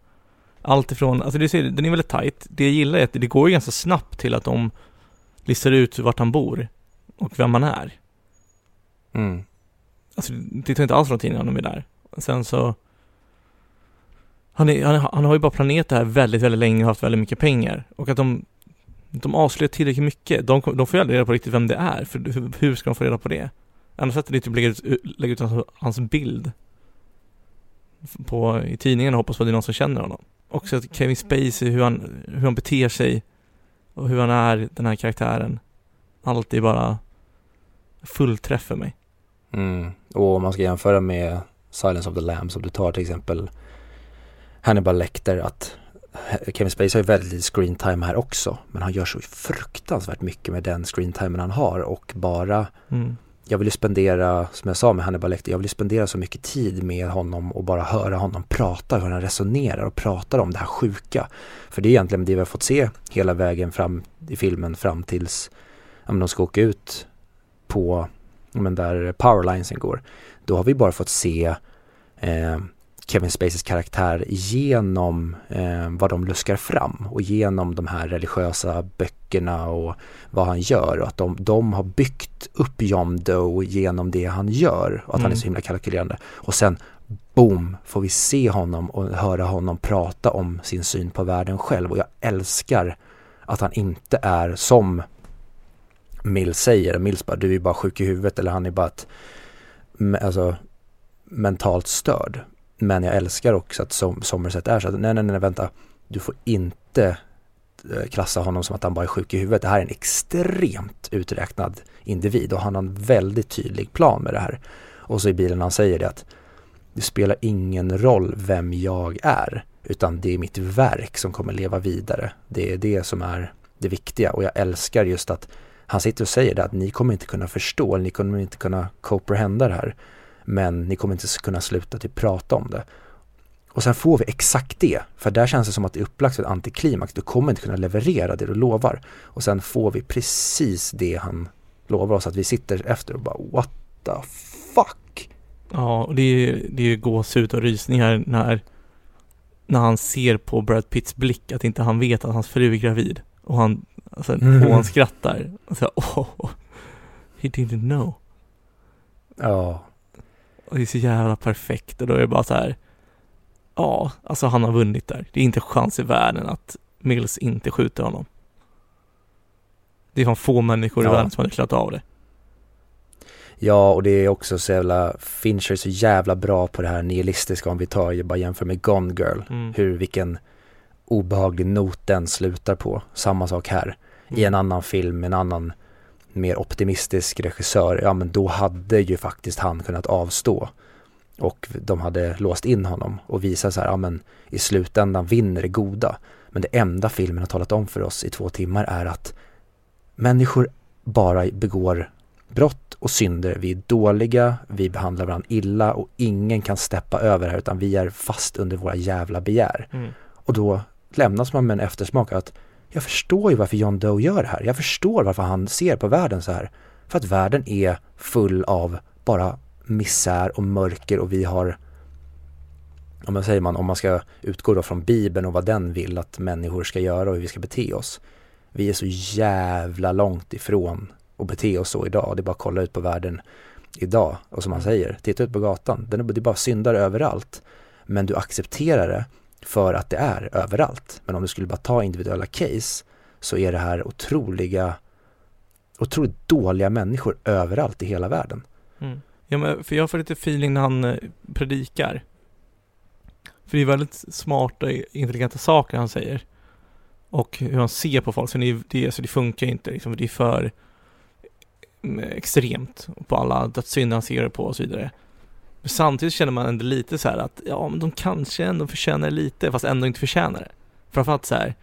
Allt ifrån, alltså det ser, den är väldigt tight. Det jag gillar är att det går ju ganska snabbt till att de listar ut vart han bor och vem han är. Mm. Alltså det tar inte alls någon tid innan de är där. Sen så han, är, han, han har ju bara planerat det här väldigt, väldigt länge och haft väldigt mycket pengar. Och att de, de avslöjar tillräckligt mycket. De, de får ju aldrig reda på riktigt vem det är. För hur, hur ska de få reda på det? Annars sätter de typ lägga ut, lägga ut hans, hans bild på, i tidningen och hoppas på att det är någon som känner honom. Också att Kevin Spacey, hur han, hur han beter sig och hur han är, den här karaktären. Allt är bara fullträff för mig. Mm. Och om man ska jämföra med Silence of the Lambs, som du tar till exempel Hannibal Lecter, att Kevin Spacey har ju väldigt lite screen time här också, men han gör så fruktansvärt mycket med den screen timen han har och bara Mm. jag vill ju spendera, som jag sa med Hannibal Lecter, jag vill ju spendera så mycket tid med honom och bara höra honom prata, hur han resonerar och pratar om det här sjuka. För det är egentligen det vi har fått se hela vägen fram i filmen fram tills men de ska åka ut på, men där powerlinesen går. Då har vi bara fått se eh, Kevin Spaceys karaktär genom eh, vad de luskar fram och genom de här religiösa böckerna och vad han gör och att de, de har byggt upp John Doe genom det han gör och att han är Mm. så himla kalkylerande. Och sen boom får vi se honom och höra honom prata om sin syn på världen själv och jag älskar att han inte är som Mills säger, Mills bara du är bara sjuk i huvudet eller han är bara ett, alltså mentalt störd. Men jag älskar också att som, Somerset är så att nej, nej, nej, vänta, du får inte eh, klassa honom som att han bara är sjuk i huvudet. Det här är en extremt uträknad individ och han har en väldigt tydlig plan med det här. Och så i bilen han säger det att det spelar ingen roll vem jag är, utan det är mitt verk som kommer leva vidare. Det är det som är det viktiga och jag älskar just att han sitter och säger det att ni kommer inte kunna förstå, ni kommer inte kunna comprehenda det här, men ni kommer inte kunna sluta typ prata om det. Och sen får vi exakt det, för där känns det som att det är upplagt för ett antiklimax. Du kommer inte kunna leverera det du lovar. Och sen får vi precis det han lovar oss, att vi sitter efter och bara what the fuck? Ja, och det är, det är gåshud och rysningar när, när han ser på Brad Pitts blick att inte han vet att hans fru är gravid. Och han, alltså, Mm. och han skrattar. Och så, oh, he didn't know. Ja, Och det är så jävla perfekt och då är det bara så här. Ja, alltså han har vunnit där. Det är inte chans i världen att Mills inte skjuter honom. Det är fan få människor i Ja. världen som hade klarat av det. Ja, och det är också så jävla, Fincher är så jävla bra på det här nihilistiska om vi tar, bara jämför med Gone Girl. Mm. Hur, vilken obehaglig not den slutar på. Samma sak här. I Mm. en annan film, en annan mer optimistisk regissör, ja men då hade ju faktiskt han kunnat avstå. Och de hade låst in honom och visat så här, ja men i slutändan vinner det goda. Men det enda filmen har talat om för oss i två timmar är att människor bara begår brott och synder. Vi är dåliga, vi behandlar varandra illa och ingen kan steppa över här utan vi är fast under våra jävla begär. Mm. Och då lämnas man med en eftersmak att jag förstår ju varför John Doe gör det här. Jag förstår varför han ser på världen så här. För att världen är full av bara misär och mörker och vi har om man säger man, om man ska utgå då från Bibeln och vad den vill att människor ska göra och hur vi ska bete oss. Vi är så jävla långt ifrån att bete oss så idag. Det är bara att kolla ut på världen idag. Och som man säger, titta ut på gatan. Det är bara syndare överallt. Men du accepterar det för att det är överallt. Men om du skulle bara ta individuella case så är det här otroliga, otroligt dåliga människor överallt i hela världen. Mm. Ja, men för jag får lite feeling när han eh, predikar. För det är väldigt smarta, intelligenta saker han säger. Och hur han ser på folk. Så det, det, alltså det funkar inte liksom, det är för mm, extremt på alla dödssynder han ser det på och så vidare. Samtidigt känner man ändå lite så här att ja, men de kanske ändå förtjänar det lite, fast ändå inte förtjänar det. Framförallt så här,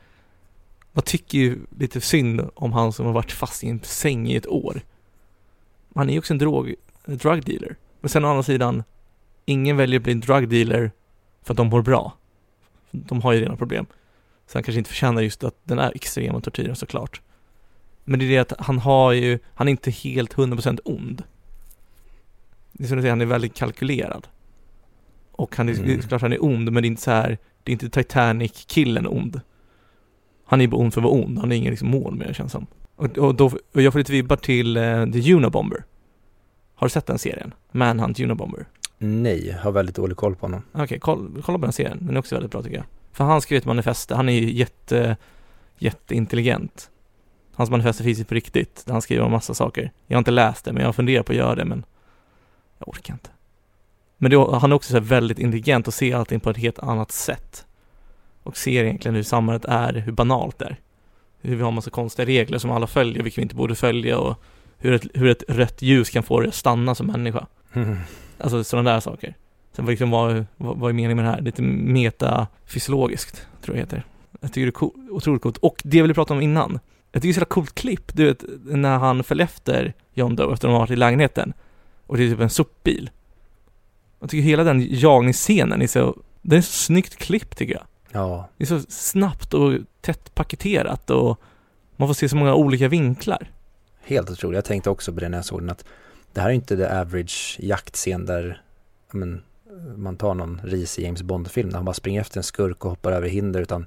man tycker ju lite synd om han som har varit fast i en säng i ett år. Han är ju också en drog, drug dealer. Men sen å andra sidan, ingen väljer att bli en drug dealer för att de mår bra. De har ju redan problem. Så han kanske inte förtjänar just att den är extrema tortyren såklart. Men det är det att han har ju, han är inte helt 100% ond. Det är som du säger, han är väldigt kalkylerad. Och han är, Mm. är klart han är ond, men det är inte så här, det är inte Titanic-killen ond. Han är bara ond för att vara ond, han har ingen liksom mål med det känns som. Och, och, då, och jag får lite vibbar till uh, The Unabomber. Har du sett den serien? Manhunt Unabomber. Nej, har väldigt dålig koll på honom. Okej, kolla, kolla på den serien. Den är också väldigt bra tycker jag. För han skrev ett manifest, han är ju jätte, jätteintelligent. Hans manifest finns ju på riktigt, där han skriver om massa saker. Jag har inte läst det, men jag har funderat på att göra det, men jag orkar inte. Men det, han är också så väldigt intelligent och ser allting på ett helt annat sätt. Och ser egentligen hur samhället är, hur banalt det är. Hur vi har massa konstiga regler som alla följer, vilka vi inte borde följa och hur ett, hur ett rött ljus kan få dig att stanna som människa. Alltså sådana där saker. Sen vad, liksom, vad, vad, vad är meningen med det här? Lite metafysiologiskt, tror jag det heter. Jag tycker det är cool, otroligt coolt. Och det jag ville prata om innan. Jag tycker det är så coolt klipp, du vet, när han följer efter John Doe efter att de har varit i lägenheten. Och det är typ en sopbil. Jag tycker hela den jagningsscenen är så, den är så snyggt klipp tycker jag. Ja, Det är så snabbt och tätt paketerat och man får se så många olika vinklar. helt otroligt. Jag tänkte också på det när jag såg den att det här är inte the average jaktscen där men, man tar någon risig James Bond-film där han bara springer efter en skurk och hoppar över hinder utan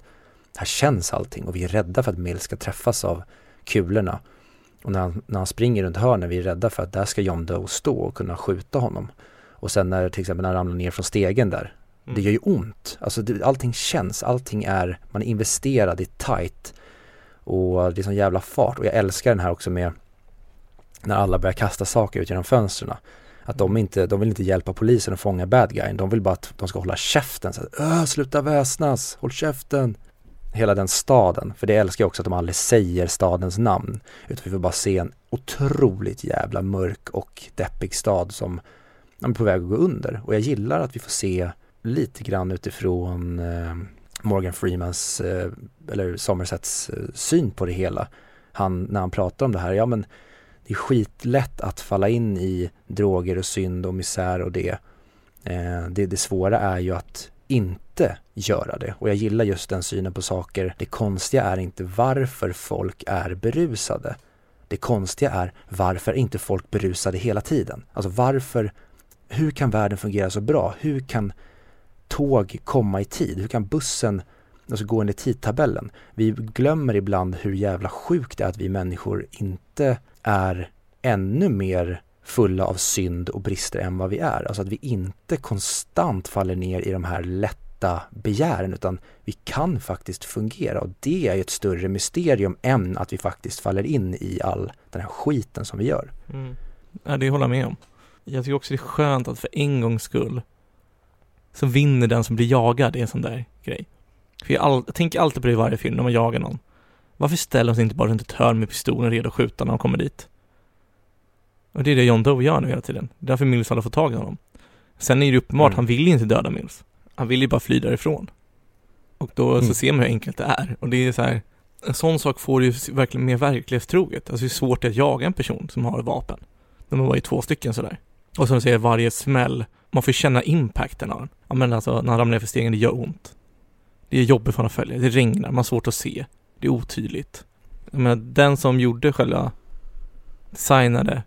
här känns allting och vi är rädda för att Mill ska träffas av kulorna. Och när han, när han springer runt hörnen, vi är rädda för att där ska John Doe stå och kunna skjuta honom. Och sen när till exempel när han ramlar ner från stegen där, det gör ju ont. Alltså det, allting känns, allting är, man är investerad i tight och det är sån jävla fart och jag älskar den här också med när alla börjar kasta saker ut genom fönstren. Att de inte, de vill inte hjälpa polisen att fånga bad guyen, de vill bara att de ska hålla käften. Så att, sluta väsnas, håll käften. Hela den staden, för det älskar jag också att de aldrig säger stadens namn. Utan vi får bara se en otroligt jävla mörk och deppig stad som är på väg att gå under. Och jag gillar att vi får se lite grann utifrån eh, Morgan Freemans, eh, eller Somersets eh, syn på det hela. Han, när han pratar om det här, ja men det är skitlätt att falla in i droger och synd och misär och det. Det, det svåra är ju att inte göra det och jag gillar just den synen på saker. Det konstiga är inte varför folk är berusade. Det konstiga är varför inte folk berusade hela tiden. Alltså varför, hur kan världen fungera så bra? Hur kan tåg komma i tid? Hur kan bussen alltså gå enligt tidtabellen? Vi glömmer ibland hur jävla sjukt det är att vi människor inte är ännu mer fulla av synd och brister än vad vi är. Alltså att vi inte konstant faller ner i de här lätta begären utan vi kan faktiskt fungera och det är ju ett större mysterium än att vi faktiskt faller in i all den här skiten som vi gör. Mm. Ja, det håller jag med om. Jag tycker också det är skönt att för en gångs skull så vinner den som blir jagad i en sån där grej. För jag, all, jag tänker alltid på det i varje film när man jagar någon. Varför ställer de sig inte bara runt ett hörn med pistolen redo att skjuta när de kommer dit? Och det är det John Doe gör nu hela tiden. Det är därför Mills aldrig får tag i honom. Sen är det uppenbart, Mm. han vill inte döda Mills. Han vill ju bara fly därifrån. Och då så Mm. ser man hur enkelt det är. Och det är så här, en sån sak får ju verkligen mer verklighetstroget. Alltså hur svårt det är att jaga en person som har vapen. De var ju två stycken sådär. Och som du säger, varje smäll, man får känna impacten av den. Ja men alltså, när han ramlar ner för stegen, det gör ont. Det är jobbigt för honom att följa, det regnar, man har svårt att se. Det är otydligt. Jag menar, den som gjorde själva designade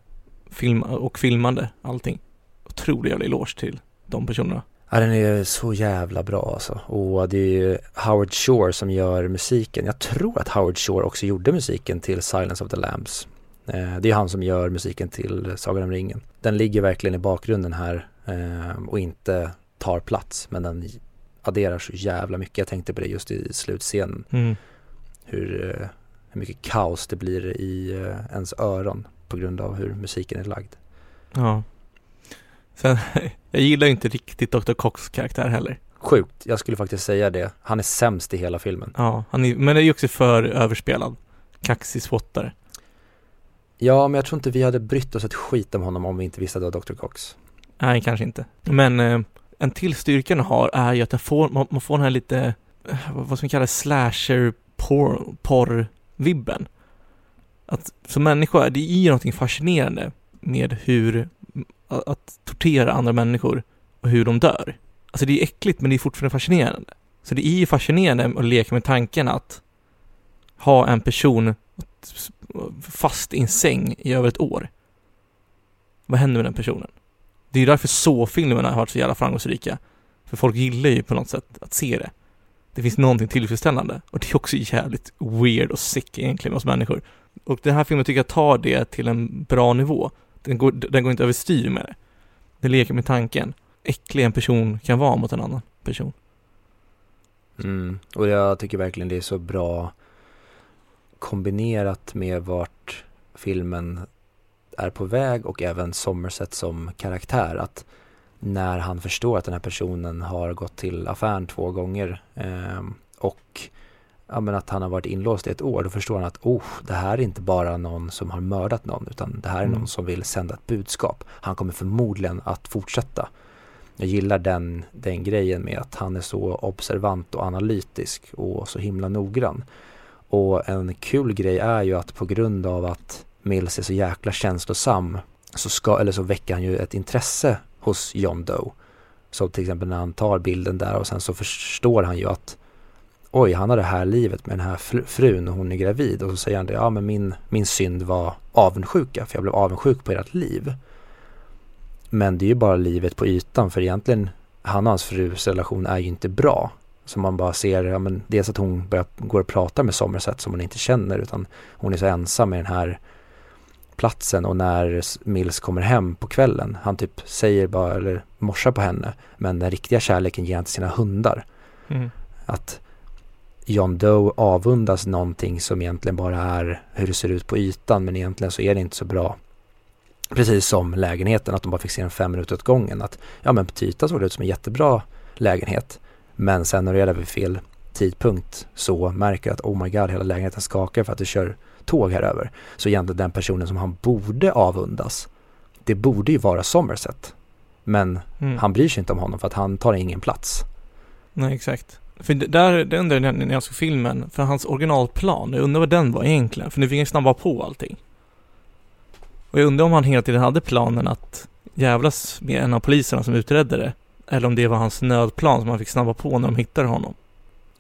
film och filmade allting. Otrolig jävla eloge till de personerna. Ja, den är så jävla bra alltså. Och det är ju Howard Shore som gör musiken. Jag tror att Howard Shore också gjorde musiken till Silence of the Lambs. Eh, det är han som gör musiken till Sagan om ringen. Den ligger verkligen i bakgrunden här eh, och inte tar plats. Men den adderar så jävla mycket. Jag tänkte på det just i slutscenen. Mm. Hur, eh, hur mycket kaos det blir i ens öron på grund av hur musiken är lagd. Ja. Sen, <laughs> jag gillar ju inte riktigt Dr. Cox karaktär heller. Sjukt, jag skulle faktiskt säga det. Han är sämst i hela filmen. Ja, han är, men det är ju också för överspelad. Kaxig spottare. Ja, men jag tror inte vi hade brytt oss ett skit om honom om vi inte visste att det var Dr. Cox. Nej, kanske inte. Men eh, en till styrka den har är ju att den får, man, man får den här lite, eh, vad vad ska man kalla det, slasher porr, porr-vibben. Att som människa, det är ju någonting fascinerande med hur att, att tortera andra människor och hur de dör. Alltså det är äckligt men det är fortfarande fascinerande. Så det är ju fascinerande att leka med tanken att ha en person fast i en säng i över ett år. Vad händer med den personen? Det är ju därför så-filmerna har varit så jävla framgångsrika. För folk gillar ju på något sätt att se det. Det finns någonting tillfredsställande. Och det är också jävligt weird och sick egentligen hos människor. Och den här filmen tycker jag tar det till en bra nivå. Den går, den går inte överstyr med det. Den leker med tanken. Äcklig en person kan vara mot en annan person. Mm. Och jag tycker verkligen det är så bra kombinerat med vart filmen är på väg och även Somerset som karaktär. Att när han förstår att den här personen har gått till affären två gånger eh, och ja, men att han har varit inlåst i ett år, då förstår han att oh, det här är inte bara någon som har mördat någon utan det här är mm. någon som vill sända ett budskap. Han kommer förmodligen att fortsätta. Jag gillar den, den grejen med att han är så observant och analytisk och så himla noggrann. Och en kul grej är ju att på grund av att Mills är så jäkla känslosam så, ska, eller så väcker han ju ett intresse hos John Doe. Så till exempel när han tar bilden där och sen så förstår han ju att oj, han har det här livet med den här frun och hon är gravid och så säger han det, ja men min, min synd var avundsjuka för jag blev avundsjuk på ert liv. Men det är ju bara livet på ytan för egentligen han och hans frus relation är ju inte bra. Så man bara ser, ja men dels att hon börjar, går och pratar med Somerset som hon inte känner utan hon är så ensam med den här platsen och när Mills kommer hem på kvällen, han typ säger bara, eller morsar på henne, men den riktiga kärleken ger han till sina hundar. Mm. Att John Doe avundas någonting som egentligen bara är hur det ser ut på ytan, men egentligen så är det inte så bra. Precis som lägenheten, att de bara fick se den fem minuter åt gången. Att ja, men på ytan såg det ut som en jättebra lägenhet, men sen när du är där vid fel tidpunkt så märker att oh my god, hela lägenheten skakar för att du kör tåg här över. Så egentligen den personen som han borde avundas, det borde ju vara Somerset. Men mm. han bryr sig inte om honom för att han tar ingen plats. Nej, exakt. För där, det undrar jag när jag såg filmen, för hans originalplan, jag undrar vad den var egentligen, för nu fick han snabba på allting. Och jag undrar om han hela tiden hade planen att jävlas med en av poliserna som utredde det, eller om det var hans nödplan som han fick snabba på när de hittade honom.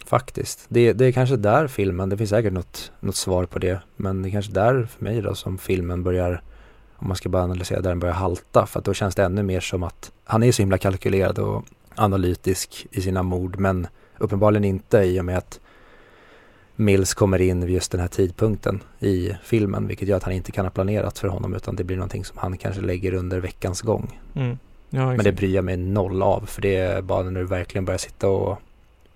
Faktiskt. Det, det är kanske där filmen, det finns säkert något, något svar på det, men det är kanske där för mig då som filmen börjar, om man ska bara analysera, där den börjar halta, för att då känns det ännu mer som att han är så himla kalkylerad och analytisk i sina mord, men uppenbarligen inte i och med att Mills kommer in vid just den här tidpunkten i filmen, vilket gör att han inte kan ha planerat för honom, utan det blir någonting som han kanske lägger under veckans gång. Mm. Ja, men det bryr jag mig noll av, för det är bara när du verkligen börjar sitta och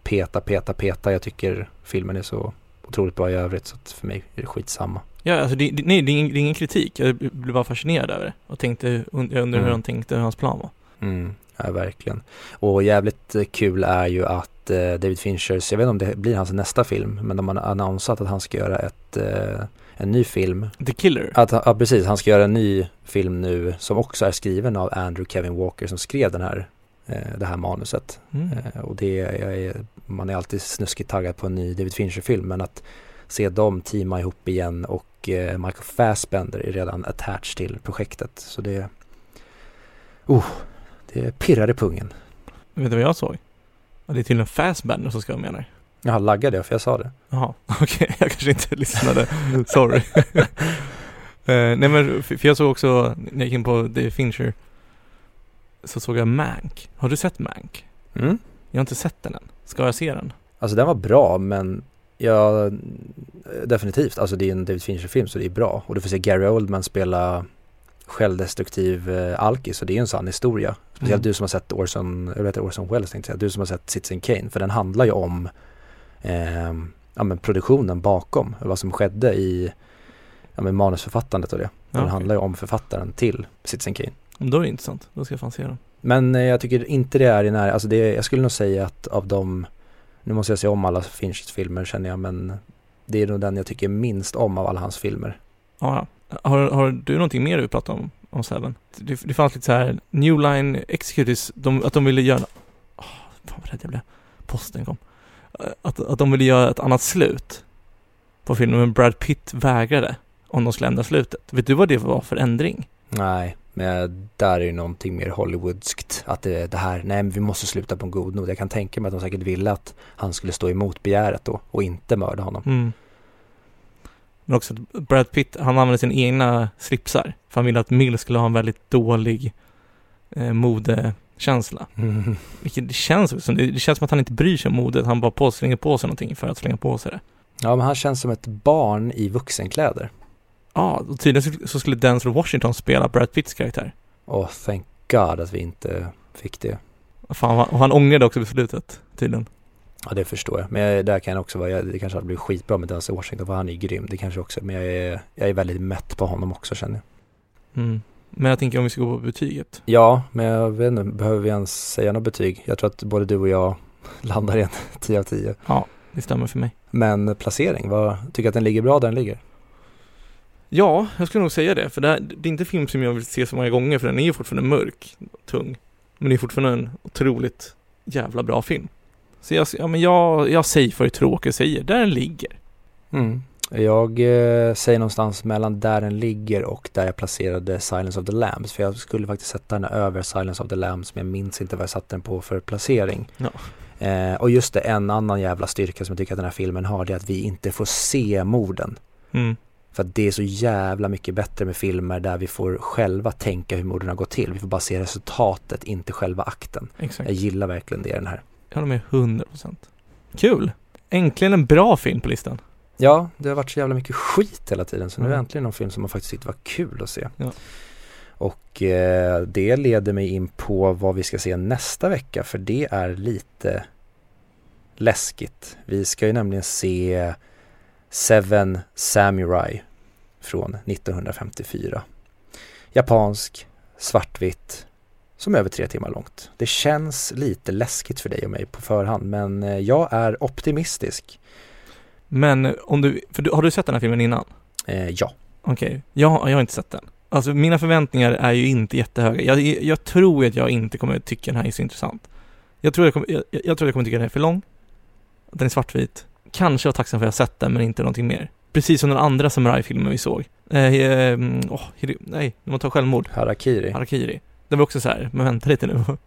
peta, peta, peta. Jag tycker filmen är så otroligt bra i övrigt så att för mig är det skitsamma. Ja, alltså det, det, nej, det är, ingen, det är ingen kritik. Jag blev bara fascinerad över det och tänkte, jag undrar mm. hur han tänkte, hur hans plan var. Mm, ja, verkligen. Och jävligt kul är ju att eh, David Finchers, jag vet inte om det blir hans nästa film, men de har annonsat att han ska göra ett, eh, en ny film. The Killer? Att, ja, precis. Han ska göra en ny film nu som också är skriven av Andrew Kevin Walker som skrev den här Eh, det här manuset. Mm. Och det är, man är alltid snuskigt taggad på en ny David Fincher-film men att se dem teama ihop igen och Michael Fassbender är redan attached till projektet. Så det, oh, det pirrar i pungen. Vet du vad jag såg? Det är till en Fassbender som ska vara med där. Jaha, laggade jag för jag sa det? Jaha, <laughs> okej, okay. jag kanske inte lyssnade. Sorry. uh, <laughs> nej men, för jag såg också, när jag gick in på David Fincher så såg jag Mank. Har du sett Mank? Mm. Jag har inte sett den än. Ska jag se den? Alltså den var bra men ja, definitivt. Alltså det är en David Fincher-film så det är bra. Och du får se Gary Oldman spela självdestruktiv eh, alkis och det är en sann historia. Speciellt mm. du som har sett Orson, jag vet Orson Welles tänkte jag, du som har sett Citizen Kane. För den handlar ju om eh, ja, men produktionen bakom, vad som skedde i ja, men manusförfattandet och det. Den okay. handlar ju om författaren till Citizen Kane. Då är det intressant, då ska jag fan se den. Men eh, jag tycker inte det är i nära, alltså det, jag skulle nog säga att av de, nu måste jag se om alla Finchs filmer känner jag, men det är nog den jag tycker minst om av alla hans filmer. Ja, har, har du någonting mer du vill prata om, om Seven? Det, det fanns lite så här, New Line Executives, de, att de ville göra, oh, fan vad rädd jag blev, posten kom. Att, att de ville göra ett annat slut på filmen, men Brad Pitt vägrade om de skulle ändra slutet. Vet du vad det var för ändring? Nej, Men där är ju någonting mer Hollywoodskt. Att det, det här, nej men vi måste sluta på en god not. Jag kan tänka mig att de säkert ville att han skulle stå emot begäret då och inte mörda honom. Mm. Men också att Brad Pitt, han använde sina egna slipsar. För han ville att Mill skulle ha en väldigt dålig eh, modekänsla. Mm. Vilket det känns som, det, känns som att han inte bryr sig om modet. Han bara på, slänger på sig någonting för att slänga på sig det. Ja men han känns som ett barn i vuxenkläder. Ja, och tydligen så- skulle Denzel Washington spela Brad Pitts karaktär. Och thank God att vi inte fick det. Fan, och han ångrade också beslutet, tydligen. Ja det förstår jag. Men jag, där kan jag också vara, jag, det kanske hade blivit skitbra med Denzel Washington för han är ju grym. Det kanske också, men jag är, jag är väldigt mätt på honom också känner jag. Mm. Men jag tänker om vi ska gå på betyget. Ja, men jag vet inte, behöver vi ens säga något betyg? Jag tror att både du och jag <laughs> landar i en <laughs> 10 av 10. Det stämmer för mig. Men placering, vad, tycker att den ligger bra där den ligger? Ja, jag skulle nog säga det. För det, här, det är inte en film som jag vill se så många gånger för den är ju fortfarande mörk tung. Men det är fortfarande en otroligt jävla bra film. Så jag, ja, men jag, jag säger för tråkigt och säger där den ligger. Mm. Jag eh, säger någonstans mellan där den ligger och där jag placerade Silence of the Lambs. För jag skulle faktiskt sätta den över Silence of the Lambs men jag minns inte vad jag satte den på för placering. Ja. Eh, och just det, en annan jävla styrka som jag tycker att den här filmen har det är att vi inte får se morden. Mm. För att det är så jävla mycket bättre med filmer där vi får själva tänka hur morden har gått till. Vi får bara se resultatet, inte själva akten. Exakt. Jag gillar verkligen det i den här. Jag håller med 100%. Kul! Äntligen en bra film på listan. Ja, det har varit så jävla mycket skit hela tiden så nu är det Mm. äntligen någon film som man faktiskt tyckte var kul att se. Ja. Och eh, det leder mig in på vad vi ska se nästa vecka för det är lite läskigt. Vi ska ju nämligen se Seven Samurai från 1954. Japansk, svartvitt, som är över tre timmar långt. Det känns lite läskigt för dig och mig på förhand men eh, jag är optimistisk. Men om du, för du, har du sett den här filmen innan? Eh, ja. Okej, jag, jag har inte sett den. Alltså mina förväntningar är ju inte jättehöga. Jag, jag tror att jag inte kommer tycka den här är så intressant. Jag tror jag, kommer, jag, jag tror jag kommer tycka den är för lång. Den är svartvit. Kanske vara tacksam för att jag sett den, men inte någonting mer. Precis som den andra samurajfilmen vi såg. Eh, eh, Hiro- nej, när man tar självmord. Harakiri. Harakiri. Det var också så här, men vänta lite nu. <laughs>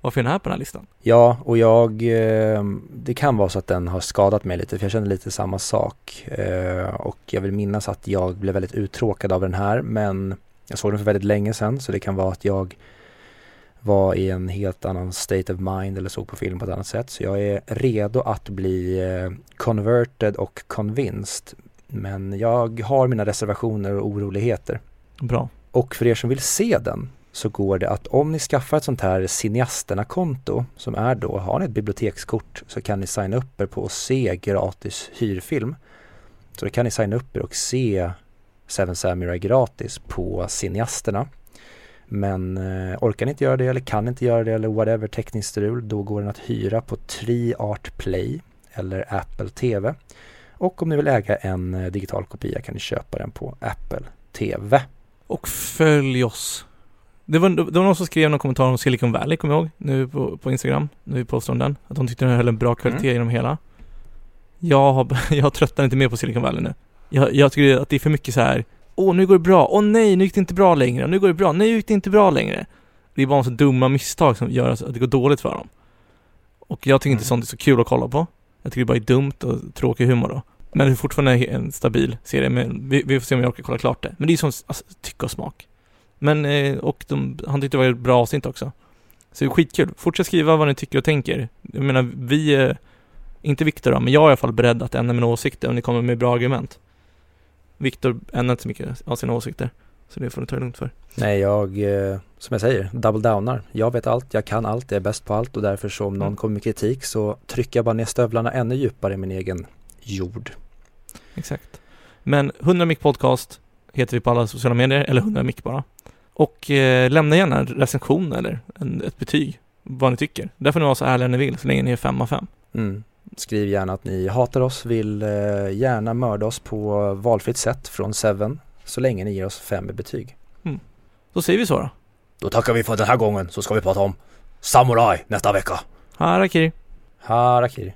Varför är den här på den här listan? Ja, och jag, eh, det kan vara så att den har skadat mig lite för jag känner lite samma sak. Eh, och jag vill minnas att jag blev väldigt uttråkad av den här men jag såg den för väldigt länge sedan så det kan vara att jag var i en helt annan state of mind eller såg på film på ett annat sätt. Så jag är redo att bli eh, converted och convinced. Men jag har mina reservationer och oroligheter. Bra. Och för er som vill se den så går det att om ni skaffar ett sånt här Cineasterna-konto som är då, har ni ett bibliotekskort så kan ni signa upp er på att se gratis hyrfilm. Så då kan ni signa upp er och se Seven Samurai gratis på Cineasterna. Men eh, orkar ni inte göra det eller kan inte göra det eller whatever tekniskt strul då går den att hyra på Triart Play eller Apple TV. Och om ni vill äga en eh, digital kopia kan ni köpa den på Apple TV. Och följ oss. Det var, det var någon som skrev någon kommentar om Silicon Valley, kommer jag ihåg, nu på, på Instagram, postade om den. Att de tyckte den höll en bra kvalitet Mm. genom hela. Jag har, <laughs> jag tröttnar inte mer på Silicon Valley nu. Jag, jag tycker att det är för mycket så här. Åh, nu går det bra. Åh nej, nu gick det inte bra längre. Nu går det bra. Nej, nu gick det inte bra längre. Det är bara så dumma misstag som gör att det går dåligt för dem. Och jag tycker inte Mm. sånt är så kul att kolla på. Jag tycker det bara är dumt och tråkig humor då. Men det är fortfarande en stabil serie, men vi, vi får se om jag orkar kolla klart det. Men det är som alltså, tycke och smak. Men, eh, och de, han tyckte det var ett bra avsnitt också. Så det är skitkul. Fortsätt skriva vad ni tycker och tänker. Jag menar, vi, eh, inte Viktor då, men jag är i alla fall beredd att ändra mina åsikter om ni kommer med bra argument. Viktor ändrar inte så mycket av sina åsikter. Så det får ni ta det lugnt för. Nej, jag, eh, som jag säger, double downar. Jag vet allt, jag kan allt, jag är bäst på allt och därför så om någon Mm. kommer med kritik så trycker jag bara ner stövlarna ännu djupare i min egen jord. Exakt. Men 100 Mic Podcast heter vi på alla sociala medier, eller 100 Mic bara. Och eh, lämna gärna en recension eller en, ett betyg, vad ni tycker. Där får ni vara så ärliga ni vill, så länge ni är 5 av 5. Mm. Skriv gärna att ni hatar oss, vill eh, gärna mörda oss på valfritt sätt från Seven så länge ni ger oss fem i betyg. Så säger vi så då. Då tackar vi för den här gången så ska vi prata om Samurai nästa vecka. Harakiri. Harakiri.